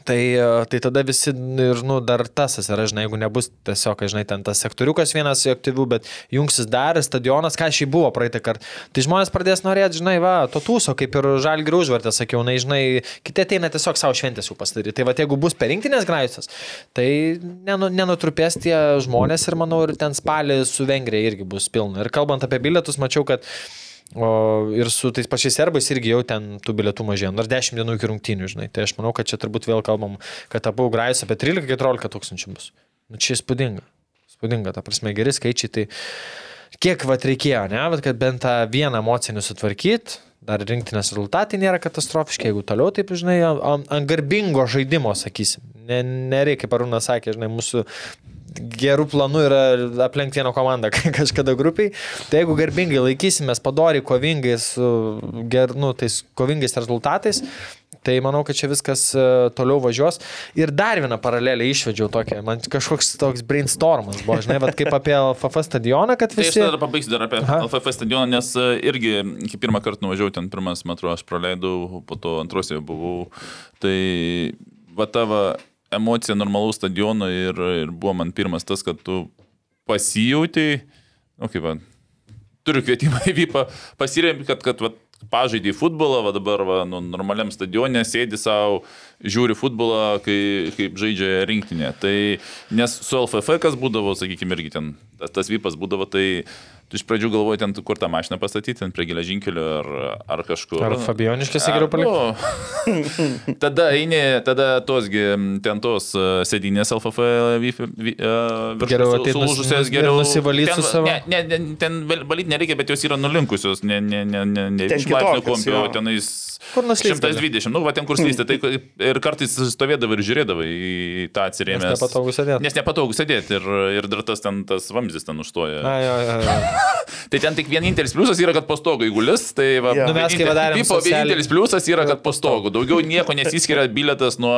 Tai, e, tai tada visi ir, nu, dar tas yra, žinai, jeigu nebus tiesiog, žinai, ten tas sektoriukas vienas aktyvių, bet jungsis dar stadionas, ką šiai buvo praeitą kartą. Tai žmonės pradės norėti, žinai, va, to tūso, kaip ir žalgių užvartė, sakiau, na, žinai, kiti ateina tiesiog savo šventės jau pasidaryti. Tai va, jeigu bus perinktinės grajusas, tai nenu, nenutrupės tie žmonės ir, manau, ir ten spalį su Vengrija irgi bus pilna. Ir kalbant apie bilietus, mačiau, kad O ir su tais pačiais serbais irgi jau ten tų bilietų mažėjo, nors 10 dienų iki rungtynių, žinai. Tai aš manau, kad čia turbūt vėl kalbam, kad abu grajus apie 13-14 tūkstančių bus. Nu čia įspūdinga. Įspūdinga, ta prasme, geri skaičiai. Tai kiek vat reikėjo, ne, vat, kad bent tą vieną emocinį sutvarkyti. Dar rinktinės rezultatai nėra katastrofiški, jeigu toliau, taip, žinai, ant an garbingo žaidimo, sakysim. Ne, nereikia, kaip Arūnas sakė, žinai, mūsų gerų planų yra aplenkti vieną komandą (laughs) kažkada grupiai. Tai jeigu garbingai laikysimės, padori, kovingai su ger, nu, tais kovingais rezultatais, tai manau, kad čia viskas e, toliau važiuos. Ir dar vieną paralelę išvedžiau tokią, man kažkoks toks brainstormas buvo, žinai, bet kaip apie LFF stadioną, kad Tai aš visi... dar pabaigsiu dar apie Aha. LFF stadioną, nes e, irgi, kai pirmą kartą nuvažiavau ten pirmas metro, aš praleidau, po to antrose buvau. Tai va tavo emocija normalaus stadiono ir, ir buvo man pirmas tas, kad tu pasijautai, nu kaip man, turiu kvietimą į VIPą, pasiremti, kad, kad va, pažaidė futbolą, va dabar va, nu, normaliam stadione sėdi savo, žiūri futbolą, kai, kaip žaidžia rinktinė. Tai nes su LFF kas būdavo, sakykime, irgi ten tas, VIPas būdavo, tai iš pradžių galvoji ten, kur tą mašiną pastatyti, ten prie geležinkelio ar, ar kažkur. Ar Fabioniškėse geriau palikti? Nu, (laughs) tada eini, tada tosgi, ten tos e, sėdinės LFF e, virš Geriau sulūžusios, ir geriau nusivalyt ten, su savo- Ne, ne, ne, ten val- valyti nereikia, bet jos yra nulinkusios, ne, ne, ne, ne, ne Ten iš laipsnių jo. tenais Kur nuslyst gali? 120, nu, va ten kur (laughs) slysti, tai ir kartais stovėdavai ir žiūrėdavai į tą atsirėmęs. Nes nepatogu sėdėt. Nes nepatogu sėdėti ir, ir dar tas ten tas vamzdis ten užstoja. Jo, jo, jo. (laughs) Tai ten tik vienintelis pliusas yra, kad po stogu įgulis. Tai va, Jo. Nu, mes kai va darėm (laughs) Tipo, socialinį- vienintelis pliusas yra, kad po stogu. Daugiau nieko nesiskiria biletas nuo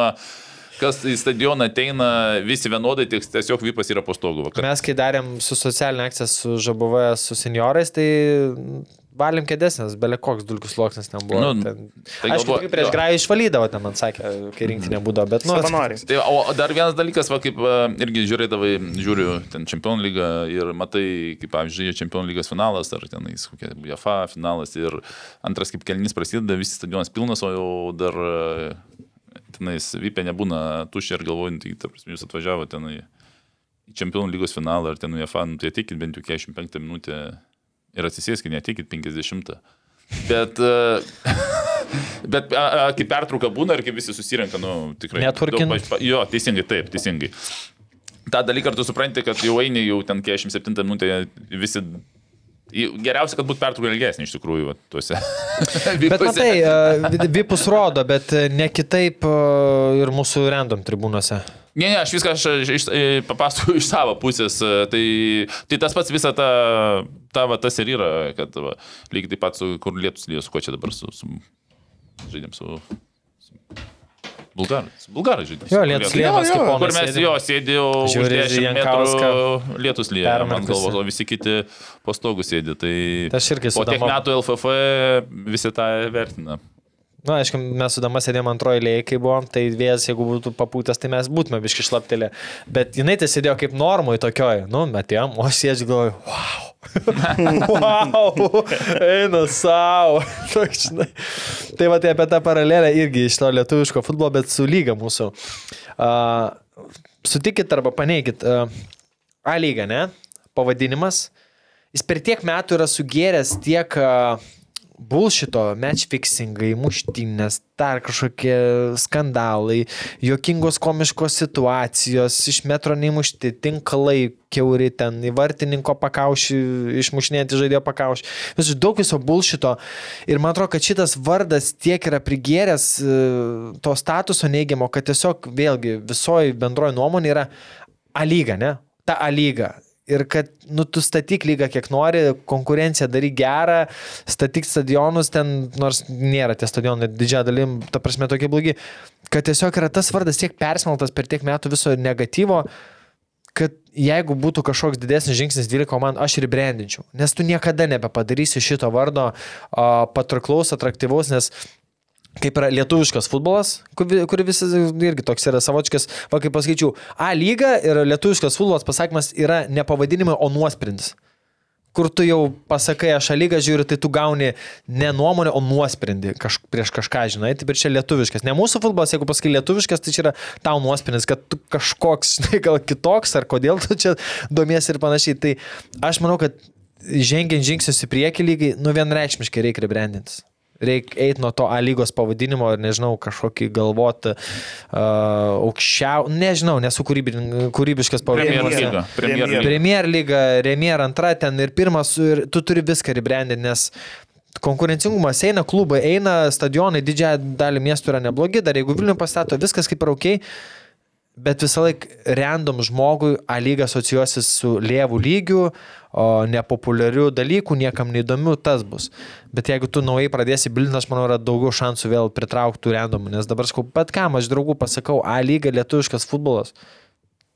kas į stadioną ateina, visi vienodai, tik tiesiog vypas yra po stogu. Vakar. Mes kai darėm su socialinė akcija su ŽBV, su seniorais, tai valėm kėdės, nes belė koks dulkių sluoksnis ten buvo. Nu, ten... tai Aišku, galvo- prieš grajų išvalydavo, ten man sakė, kai rinktinė būdavo, bet nu... Savanoriai. Tai, o dar vienas dalykas, va, kaip a, irgi žiūrėdavai, žiūriu ten Čempionų lygą ir matai, kaip pavyzdžiui, Čempionų lygos finalas ar tenais kokia UEFA finalas ir antras kaip kelnys prasideda, visi stadionas pilnas, o jau dar a, tenais vypė nebūna tuščia ir galvojant, tai ta prasme, jūs atvažiavo tenai į Čempionų lygos finalą ar ten UEFA, nu, tai ateikit bent jau 45 minutę ir atsisėskit, neateikit 50. Bet, a, (laughs) bet a, a, kai pertrauka būna ir kai visi susirenka, nu, tikrai. Pač- Jo, teisingai, taip, teisingai. Ta dalyką ar tu supranti, kad jau eini jau ten 47 minutę visi... Geriausia, kad būtų pertrauka ilgesnė iš tikrųjų, va, tuose. (laughs) Bet matai, e, Vipus rodo, bet e, ne kitaip e, ir mūsų random tribūnose. Ne, ne, aš viską aš, iš, papasakoju (laughs) iš savo pusės. e, Tai, tai tas pats visa ta, ta va, tas ir yra, kad va, lygiai taip pat su kur lietus lyja, su kuo čia dabar su, su žaidėm su... su Bulgarai. Bulgarai žaidėm. Jo, lietus ponas Kur mes jo sėdėjau, už Žiūri į 10 Jankauską. metrų lietus lyja, man galvos, o visi kiti po stogu sėdi. Tai Tai aš irgi su po tiek metų LFF visi tą vertina. Na, aišku, mes su Dama sėdėjom antroje eilėje, kai buvom, tai vėjas, jeigu būtų papūtęs, tai mes būtume biški šlaptelė. Bet jinai tai sėdėjo kaip normui tokioj, nu, metėjom, o sėdžiu galvoju, wow. (laughs) wow, eina savo. (laughs) Tai va, tai apie tą paralelę irgi iš to lietuviško futbolo, bet su lyga mūsų. Uh, sutikit arba paneigit. Uh, A lyga, ne? Pavadinimas. Jis per tiek metų yra sugeręs tiek uh, bullshito, matchfixingai, muštynės, dar kažkokie skandalai, juokingos komiškos situacijos, iš metro neįmušti, tinklai, keuri ten, į vartininko pakaušį, išmušinėti žaidėjo pakaušį. Vis daug viso bullshito. Ir man atrodo, kad šitas vardas tiek yra prigėręs e, to statuso neigiamo, kad tiesiog vėlgi visoji bendroji nuomonė yra A lyga, ne? Ta A lyga. Ir kad, nu, tu statyk lygą kiek nori, konkurenciją daryk gerą, statyk stadionus ten, nors nėra tie stadionai didžiąją dalim, ta prasme, tokie blogi, kad tiesiog yra tas vardas tiek persmeltas per tiek metų viso negatyvo, kad jeigu būtų kažkoks didesnis žingsnis 12 komandų, aš ir brandinčiau. Nes tu niekada nebepadarysi šito vardo o, patrauklaus, atraktyvaus, nes kaip yra lietuviškas futbolas, kuri kur visi irgi toks yra savočkas, va kaip pasakyčiau, A lyga ir lietuviškas futbolas pasakymas yra ne pavadinimai, o nuosprendis. Kur tu jau pasakai, aš lygą žiūriu, tai tu gauni ne nuomonę, o nuosprendį kaž, prieš kažką, žinai, taip ir čia lietuviškas. Ne mūsų futbolas, jeigu pasakai lietuviškas, tai čia yra tau nuosprendis, kad tu kažkoks, (laughs) žinai, gal kitoks, ar kodėl tu čia domiesi ir panašiai. Tai aš manau, kad žengiant žingsnius į priekį lygiai, nu vienreikšmiškai reikia rebrandintis. Reikia eiti nuo to A lygos pavadinimo ir, nežinau, kažkokį galvoti uh, aukščiau, nežinau, nesu kūrybiškas Premier pavadinimas. lyga. Premier lyga. Premier lyga, Remier antra ten ir pirmas, ir tu turi viską rebrandinti, nes konkurencingumas eina, klubai eina, stadionai didžiąją dalį miestų yra neblogi, dar jeigu Vilnių pastato, viskas kaip ir ok, bet visą laiką random žmogui A lyga asocijuosis su lievų lygiu, o nepopuliarių dalykų, niekam neįdomių, tas bus. Bet jeigu tu naujai pradėsi bilinti, aš manau, yra daugiau šansų vėl pritraukti random, nes dabar sakau, bet kam aš draugų pasakau, A lyga lietuviškas futbolas.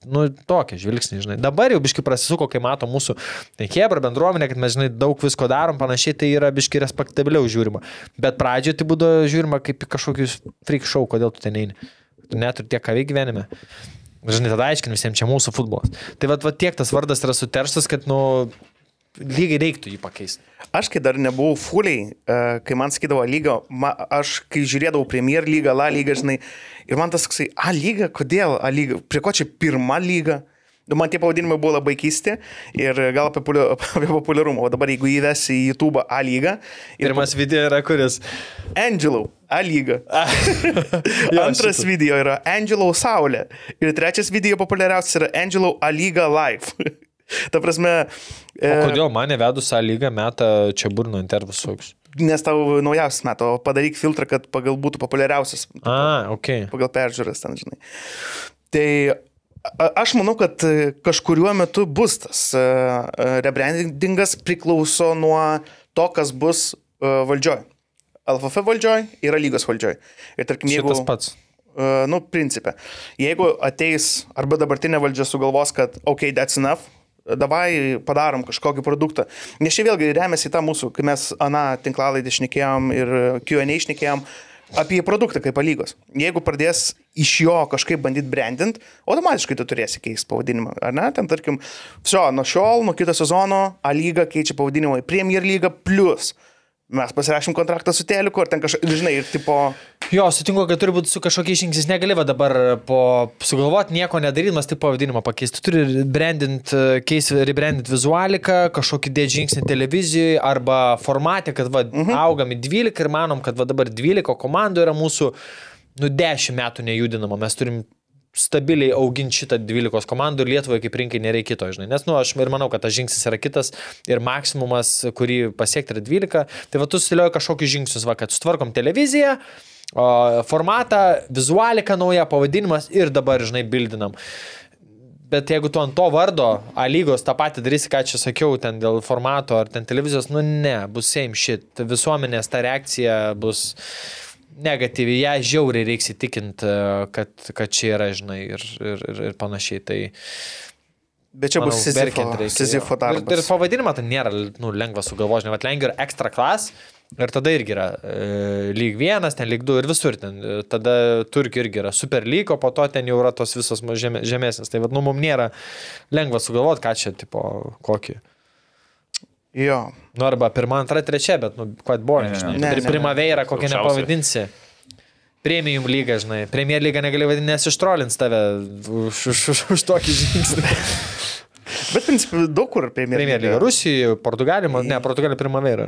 Nu, tokia žvilgsnė, žinai. Dabar jau biški prasisuko, kai mato mūsų Hebra bendruomenė, kad mes, žinai, daug visko darom, panašiai, tai yra biški respektabiliau žiūrima. Bet pradžioje tai būdavo žiūrima kaip kažkokius freak show, kodėl tu ten eini. Tu neturi tiek ką veikti gyvenime. Žinai, tada aiškini visiems, čia mūsų futbolas. Tai va, va tiek tas vardas yra suterštas, kad, nu, lygiai reiktų jį pakeisti. Aš kai dar nebuvau fuliai, e, kai man sakydavo lygą, ma, aš kai žiūrėdavau Premier lygą, La lygą, žinai, ir man tas toksai, A lyga, kodėl A lyga, prie ko čia pirma lyga? Nu, Man tie pavadinimai buvo labai keisti ir gal apie (laughs) populiarumą. O dabar jeigu įvesi į YouTube A lygą ir Pirmas video yra kuris. Angelo A lyga. (laughs) Jo, Antras šitą. video yra Angelo Saulė. Ir trečias video populiariausias yra Angelo A lyga Live. (laughs) Ta prasme, e, O kodėl mane vedus tą lygą metą čia burno intervus saugs? nes tau naujausias metų, o padaryk filtrą, kad pagal būtų populiariausias A, ok. pagal peržiūras ten, žinai. Tai a- aš manau, kad kažkuriuo metu bus tas e, e, rebrandingas priklauso nuo to, kas bus e, valdžioj. LFF valdžioj yra lygos valdžioj. Ir tarkim, jeigu... Šitas pats. Uh, nu, principė. Jeigu ateis arba dabartinė valdžia sugalvos, kad, ok, that's enough, davai padarom kažkokį produktą. Nes čia vėlgi remiasi tą mūsų, kai mes aną tinklalaidį išnekėjom ir QA išnekėjom apie produktą kaip lygos. Jeigu pradės iš jo kažkaip bandyti brandint, automatiškai tu turėsi keisti pavadinimą. Ar ne? Ten tarkim, viso, nuo šiol, nuo kito sezono, A lyga keičia pavadinimą į Premier lyga plus. Mes pasirašym kontraktą su Teliku, ar ten kažkaip, žinai, ir tipo... Jo, sutinku, kad turi būti su kažkokiais žingsniais. Negali va dabar po sugalvoti nieko nedarydamas, tik pavadinimą pakeisti. Tu turi brandint, keisti, rebrandint vizualiką, kažkokį dėti žingsnį televizijoje arba formatė, kad va, mhm. augam į 12 ir manom, kad va dabar 12 komandų yra mūsų, nu, 10 metų nejudinama. Mes turim stabiliai auginti šitą 12 komandų ir Lietuvai kaip rinkai nereikia kito, žinai. Nes, nu, aš ir manau, kad tas žingsnis yra kitas ir maksimumas, kurį pasiekti yra 12. Tai va, tu sudėlioji kažkokius žingsnius, va, kad sutvarkom televiziją, formatą, vizualiką naują, pavadinimas ir dabar, žinai, bildinam. Bet jeigu tu ant to vardo, A lygos tą patį darysi, ką čia sakiau, ten dėl formato ar ten televizijos, nu ne, bus same shit. Visuomenės ta reakcija bus negatyvi, ją žiauriai reiks įtikinti, kad, kad čia yra, žinai, ir, ir, ir, ir panašiai. Tai, Bet čia bus manau, Sizifo, verkiant reikia, Sizifo jo. Ir, ir darbas. pavadinimą tai nėra nu, lengva sugalvoti, žinai, vat lengva yra extra class. Ir tada irgi yra e, lyg vienas, ten lyg du ir visur ten. E, Tada turkių irgi yra super lyg, o po to ten jau yra tos visos žemė, žemesnės. Tai vad, nu, mums nėra lengva sugalvoti, ką čia, tipo, kokį. Jo. Nu, arba pirmą, antrą, trečią, bet, nu, quite boring, Ne, ne, žinai. ne. Ne. Primaveira, kokią nepavadinsi. Premium lyga, žinai. Premier lyga negali vadinti, nes ištrolins tave už, už, už, už tokį žingsnį. (laughs) Bet, principai, daug kur Premier Premier lyga. Rusijoje, Portugalijoje, ne, Portugalija Primaveira.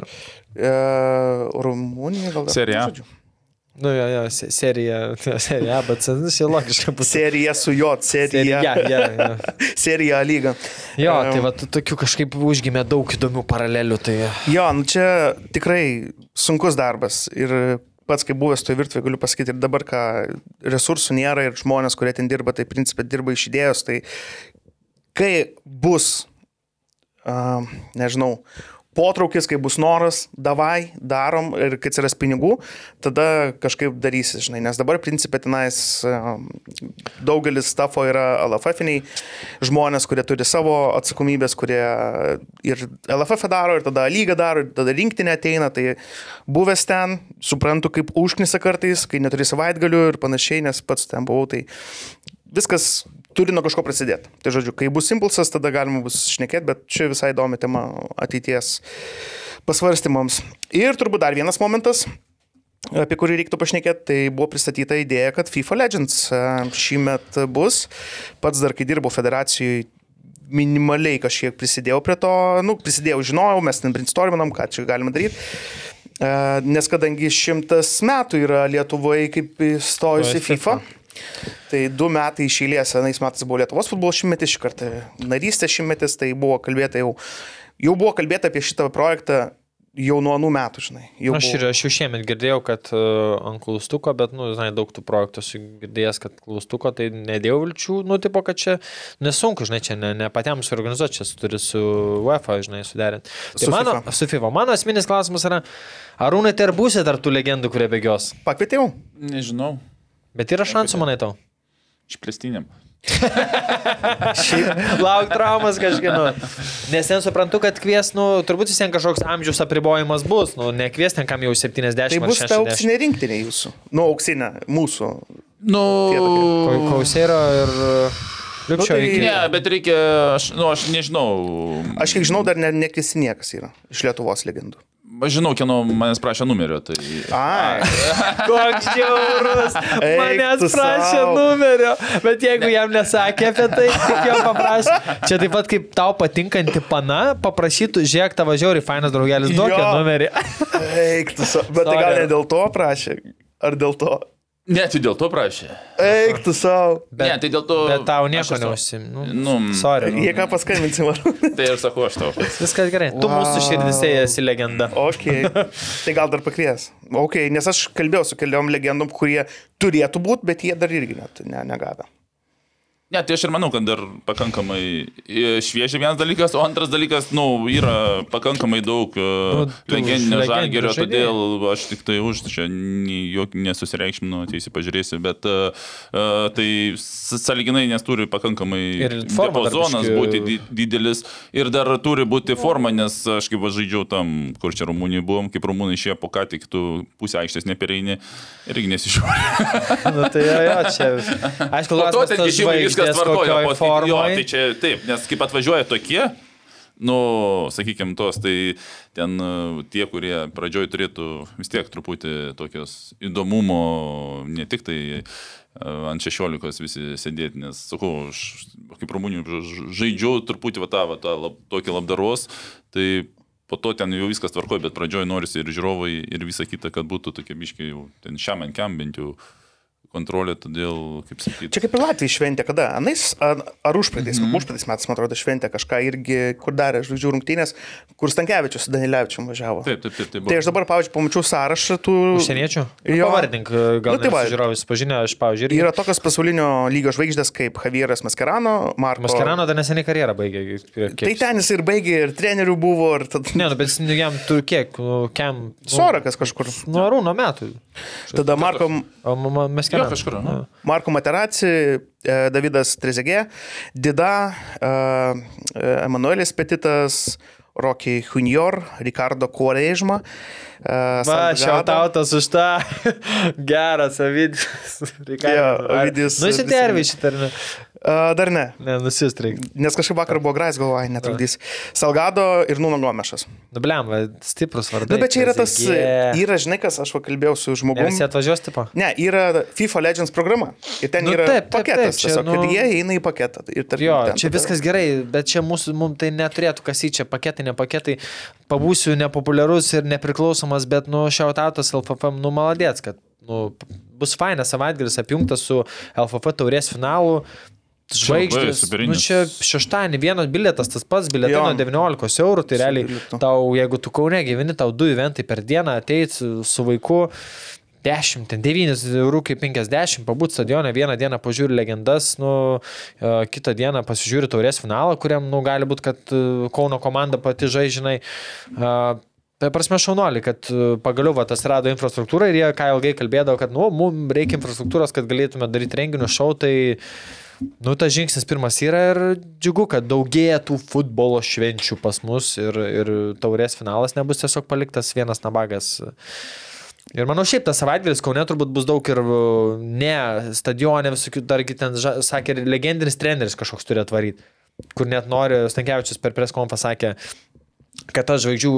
E, Rumunija gal dar. Serija. Nu, jo, jo, se- serija, (laughs) serija, bet nu, čia logiška bus. Serija su J, serija. Serija, ja, ja. (laughs) Serija lyga. Jo, Em, tai va, tokių kažkaip užgimė daug įdomių paralelių. Tai... Jo, nu čia tikrai sunkus darbas. Ir pats, kaip buvęs toje virtuvėje, galiu pasakyti, ir dabar, ką resursų nėra ir žmonės, kurie ten dirba, tai principė dirba iš idėjos. Tai kai bus, uh, nežinau, potraukis, kai bus noras, davai, darom ir kai atsiras pinigų, tada kažkaip darysi, žinai, nes dabar principė tenais daugelis stafo yra LFF-iniai žmonės, kurie turi savo atsakomybės, kurie ir LFF daro, ir tada lygą daro, ir tada rinktinė ateina, tai buvęs ten, suprantu, kaip užknisa kartais, kai neturi savaitgalių ir panašiai, nes pats ten buvau, tai viskas turi nuo kažko prasidėti. Tai žodžiu, kai bus impulsas, tada galima bus šnekėti, bet čia visai įdomi tema ateities pasvarstymams. Ir turbūt dar vienas momentas, apie kurį reiktų pašnekėti, tai buvo pristatyta idėja, kad FIFA Legends e, šį metą bus. Pats dar, kai dirbau federacijoje, minimaliai kažkiek prisidėjau prie to, nu, prisidėjau, žinojau, mes ten brainstorminam, ką čia galima daryti. E, Nes kadangi šimtas metų yra Lietuvoje kaip įstojus į Įstojus į FIFA, Tai du metai iš eilės, vienais metais buvo Lietuvos futbolo šimtmetis, šį kartą narystės šimtmetis, tai buvo kalbėta jau, jau buvo kalbėta apie šitą projektą jau nuo anų metų, žinai. Jau Aš, ir, buvo. aš jau šiemet girdėjau, kad uh, ant klaustuko, bet, nu, žinai, daug tų projektų esu girdėjęs, kad klaustuko, tai nedėjau vilčių, nu, tipo, kad čia nesunku, žinai, čia ne, ne patiems suorganizuoti, čia turi su UEFA, žinai, suderinti. Tai Su mano, FIFA. su FIFA. Mano esminis klausimas yra, arūnai, tai ar būsit tarp tų legendų, kurie bėgios? Pakvietėjau. Nežinau. Bet yra šansų, manai, tau. Išplėstiniam. (laughs) Lauk traumas kažkieno. Nes ten suprantu, kad kvies, nu, turbūt vis vien kažkoks amžiaus apribojimas bus, nu, nekvies ten kam jau 70 Tai bus ta 60. auksinė rinktinė jūsų. Nu, auksinė mūsų. Nu. Kausėro ir Liupšio tai- iki. ne, bet reikia, aš, nu, aš nežinau. Aš kiek žinau, dar ne, nekviesi niekas yra iš Lietuvos legendų. Aš žinau, kieno manęs prašė numerio. Tai... Ai, Koks žiaurus. Manęs prašė sau. numerio. Bet jeigu jam nesakė apie tai, tik jo paprašė. Čia taip pat kaip tau patinkanti pana, paprašytų, žiūrėk, tavo žiauri, fainas draugelis, duok Jo. jo numerį. eik tu savo. Bet tai gal ne dėl to prašė? Ar dėl to? Ne, tai dėl to prašė. Eik tu savo. Ne, tai dėl to. Bet tau nieko neusim. Nu, Nu, sorry. Nu. Jie ką paskambinsi man. (laughs) Tai ir sakau aš tau. Viskas gerai. Tu Wow. mūsų širdise esi legenda. Ok. (laughs) Tai gal dar pakvies. Ok, nes aš kalbėjau su keliom legendom, kurie turėtų būti, bet jie dar irgi net ne, negavę. Ne, tai aš ir manau, kad dar pakankamai e, šviežia vienas dalykas, o antras dalykas, nu, yra pakankamai daug Nu, uh, tų legendinio žalgerio, todėl aš tik tai už, čia nesusireikšminu, ateisi pažiūrėsi, bet uh, tai s- sąlyginai, nes turi pakankamai diapazonas būti di didelis ir dar turi būti forma, nes aš kaip žaidžiau tam, kur čia Rumunijoje buvom, kaip Rumunai išėjo po ką tik, tu pusę aikštės nepereini irgi nesižiūri. Nu, tai jo, čia. (laughs) Aišku, klausimas, viskas kokioj po. Jo, formoj. tai čia taip, nes kaip atvažiuoja tokie, nu, sakykime, tos, tai ten e, tie, kurie pradžioj turėtų vis tiek truputį tokios įdomumo, ne tik tai e, ant 16 visi sėdėti, nes, sakau, aš kaip rumunių žaidžiau truputį va tą, va tą lab, tokį labdaros, tai po to ten jau viskas tvarkoja, bet pradžioj norisi ir žiūrovai, ir visa kita, kad būtų tokie biškiai ten šiam ant kiam bent jau kontrolė, todėl, kaip sakyti. Čia kaip ir Latvija šventė, kada? Anais, ar, ar užpraeitais, mm -hmm. užpraeitais metais, man atrodo, šventė kažką irgi, kur darė žvaigždžių rungtynės, kur Stankievičius su Danilevičiu važiavo. Taip, taip, taip. taip Tai aš dabar, pavyzdžiui, pamačiau sąrašą tų... Užsieniečių? Jo. Jo. Pavardink, gal Nu, tai va. žiūrovus pažinę, aš, pavyzdžiui, irgi. Yra tokios pasaulinio lygio žvaigždės kaip Javieras Maskerano, Marko. Maskerano dar neseniai karjerą baigė. Tai Kiek... ten jis ir baigė, ir trenerių buvo, ir tada... Ne, nu, bet nu, jam turi kiek, nu, kiam. Nu, Sorakas kažkur. Nuo arūno metų. Tada Marko, O mes Jo, kažkur, nu. Marko Materaci, e, Davidas Trezegė, Dida, e, e, Emanuelis Petitas, Rocky Junior, Ricardo Kuorežma. E, Va, šiautautas už tą. (laughs) Geras, Avidis. Ovidijus Nu, jis visi- interviu šitą, ar ne? E, Dar ne. Ne, nusistreik. Nes kažkaip vakar buvo Grais, galvoju, netrukdys. Salgado ir Nuno Gomešas. Nu, blem, va, stiprus vardas. Na, bet čia yra tas, yra, žinai, kas aš kalbėjau su žmogumi. visi atvažiuos, tipo. Ne, yra FIFA Legends programa. Ir ten Nu, yra taip, taip, paketas. taip, čia, tiesiog, nu- Ir jie eina į paketą. Ir tarkim, Jo, ten čia tada- viskas gerai, bet čia mūsų, mums tai neturėtų kasyti, čia paketai, ne paketai. Pabūsiu nepopuliarus ir nepriklausomas, bet, nu, šiautautas LFF, nu, maladėts, kad, nu, bus fainas savaitgalis apjungtas su LFF taurės finalu. Žvaigždės. Nu, čia šeštadienį vienas bilietas, tas pats bilietai Jo. nuo 19 eurų, tai realiai tau, jeigu tu kaune gyveni, tau du eventai per dieną ateit su, vaiku. 10, ten 9 eurų kaip 50, pabūt stadione, vieną dieną pažiūri legendas, nu, e, kitą dieną pasižiūri taurės finalą, kuriam, nu, gali būti, kad e, Kauno komanda pati žaidžinai. Tai prasme šaunuolį, kad e, pagaliau va, tas rado infrastruktūrą ir jie ką ilgai kalbėdavo, kad, nu, mums reikia infrastruktūros, kad galėtume daryti renginius, šau, tai, nu, tas žingsnis pirmas yra ir džiugu, kad daugėja tų futbolo švenčių pas mus ir, ir taurės finalas nebus tiesiog paliktas vienas nabagas. Ir manau, šiaip tas savaitgalis Kaune turbūt bus daug ir ne stadione, visokių, dargi ten, sakė, legendinis treneris kažkoks turi atvaryti, kur net nori, Stankiavičius per preskonfą sakė, kad tas žvaigždžių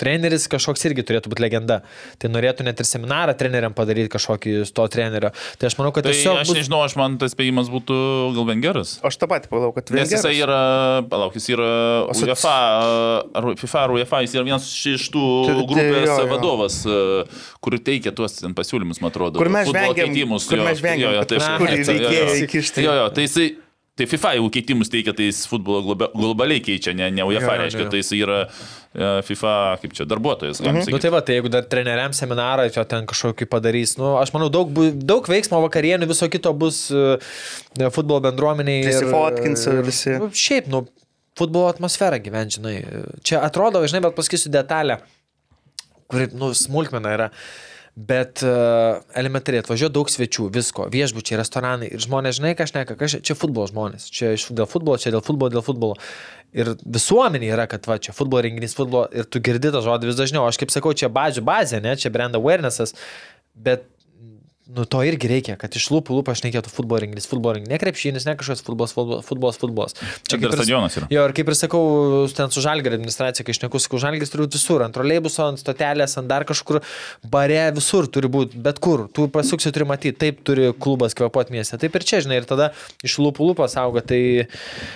treneris kažkoks irgi turėtų būti legenda. Tai norėtų net ir seminarą treneriam padaryti kažkokį to trenerio. Tai aš manau, kad Tai tiesiog aš bus... nežinau, aš man tas spėjimas būtų gal vengeras. Aš tą patį pagalvoju, kad Nes jisai Vengeras- yra, palauk, jis yra Asoci- UEFA, ar FIFA, ar UEFA, jis yra vienas iš tų Tai- tai grupės jo, jo. vadovas, e, kur teikia tuos ten pasiūlymus, man atrodo. Kur mes žvengiam- kur mes žvengiam, jo, reikėjo (laughs) jo. įkišti. Jo, jo, tai jisai, tai FIFA jau keitimus teikia, tai jis futbolo globa- globaliai keičia, ne, ne UEFA, Jo, jo, reiškia, jo. tai jisai yra e, FIFA, kaip čia, darbuotojas, galim Nu sakyti. tai va, tai jeigu dar treneriam seminarą jo ten kažkokį padarys, nu aš manau, daug, daug veiksmo vakarienių, viso kito bus uh, futbolo bendruomeniai. ir- Prisifotkins ir- visi. Nu, šiaip, nu, futbolo atmosfera gyventi, žinai. Čia atrodo, žinai, bet pasakysiu detalę, kuri, nu, smulkmena yra. Bet uh, elementariai atvažiuoja daug svečių, visko, viešbučiai, restoranai ir žmonės, žinai, ką aš neka, čia, čia futbolo žmonės, čia dėl futbolo, čia dėl futbolo, dėl futbolo. Ir visuomenė yra, kad va, čia futbolo renginys, futbolo ir tu girdi tą žodį vis dažniau. Aš kaip sakau, čia bazių bazė, ne, čia brand awarenessas, bet Nu, to irgi reikia, kad iš lūpų lūpų aš nekėtų futbolo renginys, ne krepšinis, ne kažkoks futbolas, futbolas, futbolas. Čia kaip ir- stadionas yra. Jo, ir kaip ir sakau, ten su žalgerio administracija, kai aš neku, sakau, žalgeris turi būt visur, ant troleibuso, ant stotelės, ant dar kažkur, bare visur turi būti, bet kur, tu pasuksi turi matyti, taip turi klubas kvepuoti mieste, taip ir čia, žinai, ir tada iš lūpų lūpas auga, tai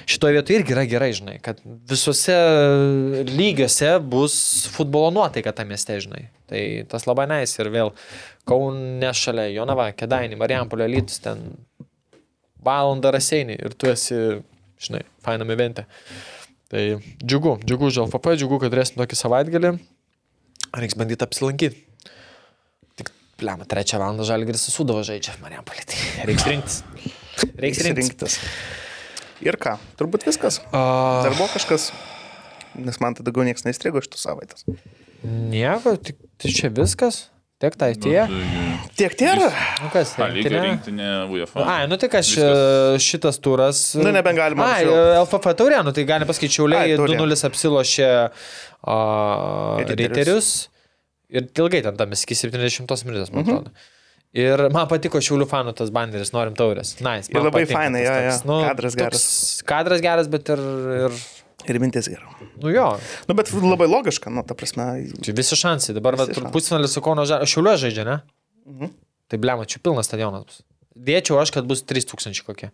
šitoje vietoje irgi yra gerai, žinai, kad visuose lygiuose bus futbolo nuotaika tame mieste, žinai. Tai tas labai nais ir vėl Kaune šalia, Jonava, Kedainį, Marijampolė, Lytus, ten valandą raseinį ir tu esi, žinai, fainam evente. Tai džiugu, džiugu už LFP, džiugu, kad turėsim tokį savaitgalį. Reiks bandyti apsilankyti. Tik, plema, trečią valandą žalgiris susudavo žaidžia, Marijampolė. Tai reiks rinktis. Reiks rinktis. Ir ką, turbūt viskas. A, Dar buvo kažkas, nes man tada daugiau niekas neįstrigo iš tų savaitės. nieko, tik tai čia viskas. Tiek tai tie. Tiek tie yra. Nu kas, A, lygiai rinktinė? UEFA. Ai, nu tai aš Viskas. e, šitas turas. Nu, nebegalima Ai, anksčiau. e, LFF taurė, nu tai gali pasakyti, Šiauliai Ai, taurė. 2-0 apsilošė a, Riterius. Riterius. Ir ilgai ten tam iki 70 minutės, Mhm. man atrodo. Ir man patiko Šiaulių fanų tas banderis, norim taurės. Nice, Ir labai fainai, jo, toks, jo. Kadras geras. Kadras geras, bet ir, ir Ir mintis gera. nu jo, Nu, bet labai logiška, nu, ta prasme. čia visi šansai. Dabar pusfinalis su Kauno Šiauliu žaidžia, ne? Mhm. Tai blema, čia pilnas stadionas bus. Dėčiau aš, kad bus 3000 kokie.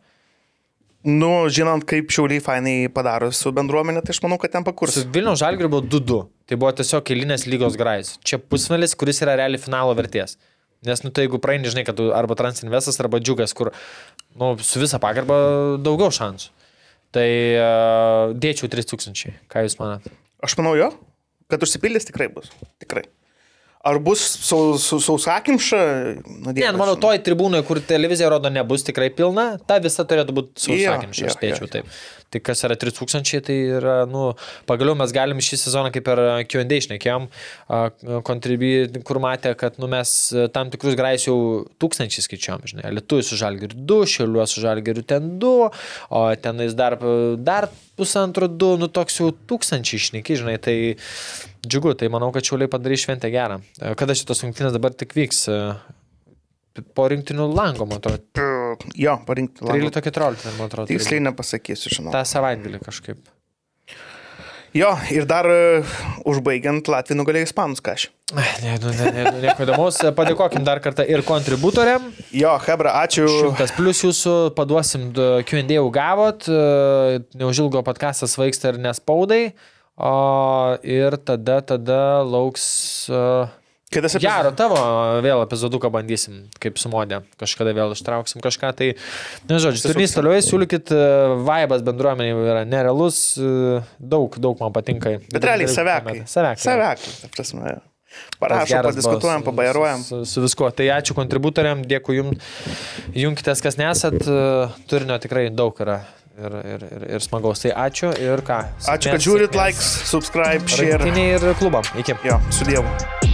Nu, žinant, kaip šiauliai fainai padaro su bendruomenė, tai aš manau, kad ten pakurs. Su Vilniaus Žalgiriu buvo 2-2. Tai buvo tiesiog eilinės lygos grajus. Čia pusfinalis, kuris yra realiai finalo vertės. Nes, nu, tai jeigu praeini, žinai, kad tu arba transinvestas, arba džiugas, kur, nu, su visa pagarba daugiau šansų. Tai uh, dėčiau 3000. Ką Jūs manat? Aš manau jo, kad užsipildys tikrai bus. Tikrai. Ar bus sau- sau- sausakimša? Nu, Ne, manau, toj tribūnoje, kur televizija rodo, nebus tikrai pilna, ta visa turėtų būti sausakimša, aš jo, spėčiau jo. taip. Tai kas yra 3000, tai yra, nu, pagaliau mes galim šį sezoną kaip ir Q&A išnekėjom, kontribį, kur matė, kad, nu, mes a, tam tikrus grais jau tūkstančiai skaičiuom, žinai, Lietuvai su Žalgiriu 2, Šiauliuos su Žalgiriu ten 2, o tenais dar, dar pusantro 2, nu, toks jau tūkstančiai išneki, žinai, tai džiugu, tai manau, kad Šiauliai padarys šventę gerą. E, Kada šitos rungtynės dabar tik vyks? E, Po rinktinių lango, man atrodo. Jo, parinkti. 13-14, man atrodo. turi Tiksliai nepasakysiu, žinau. Ta savaitgalį kažkaip. Jo, ir dar uh, užbaigiant Latvijų nugalėjai Ispanus kažkaip. Ai, Ne, nu, ne, ne, nu, nieko įdomaus. Padėkokim dar kartą ir kontributoriam. Jo, Hebra, ačiū. Šimtas plus jūsų, paduosim du Q&A jau gavot, e, neužilgo podcastas vaiksta ir nespaudai. O, ir tada, tada lauks... Uh, Kitas Gero, epizodas. tavo vėl epizoduką bandysim, kaip su modė. Kažkada vėl ištrauksim kažką. Tai, nežinau, turinys toliau, siūlykit, e, vaibas bendruomenė yra nerealus, e, daug, daug man patinka. Bet realiai savekai. Savekai. Savekai, prasme. Parašom, padiskutuojam, buvo su-. Su, su, viskuo. Tai ačiū kontributoriam, dėkui jums. Junkitės, kas nesat, e, turinio tikrai daug yra. Ir, ir, ir, ir smagaus. Tai ačiū ir ką. Ačiū, kad žiūrit, likes, subscribe, share. Ir klubam. Iki. Jo, su Dievu.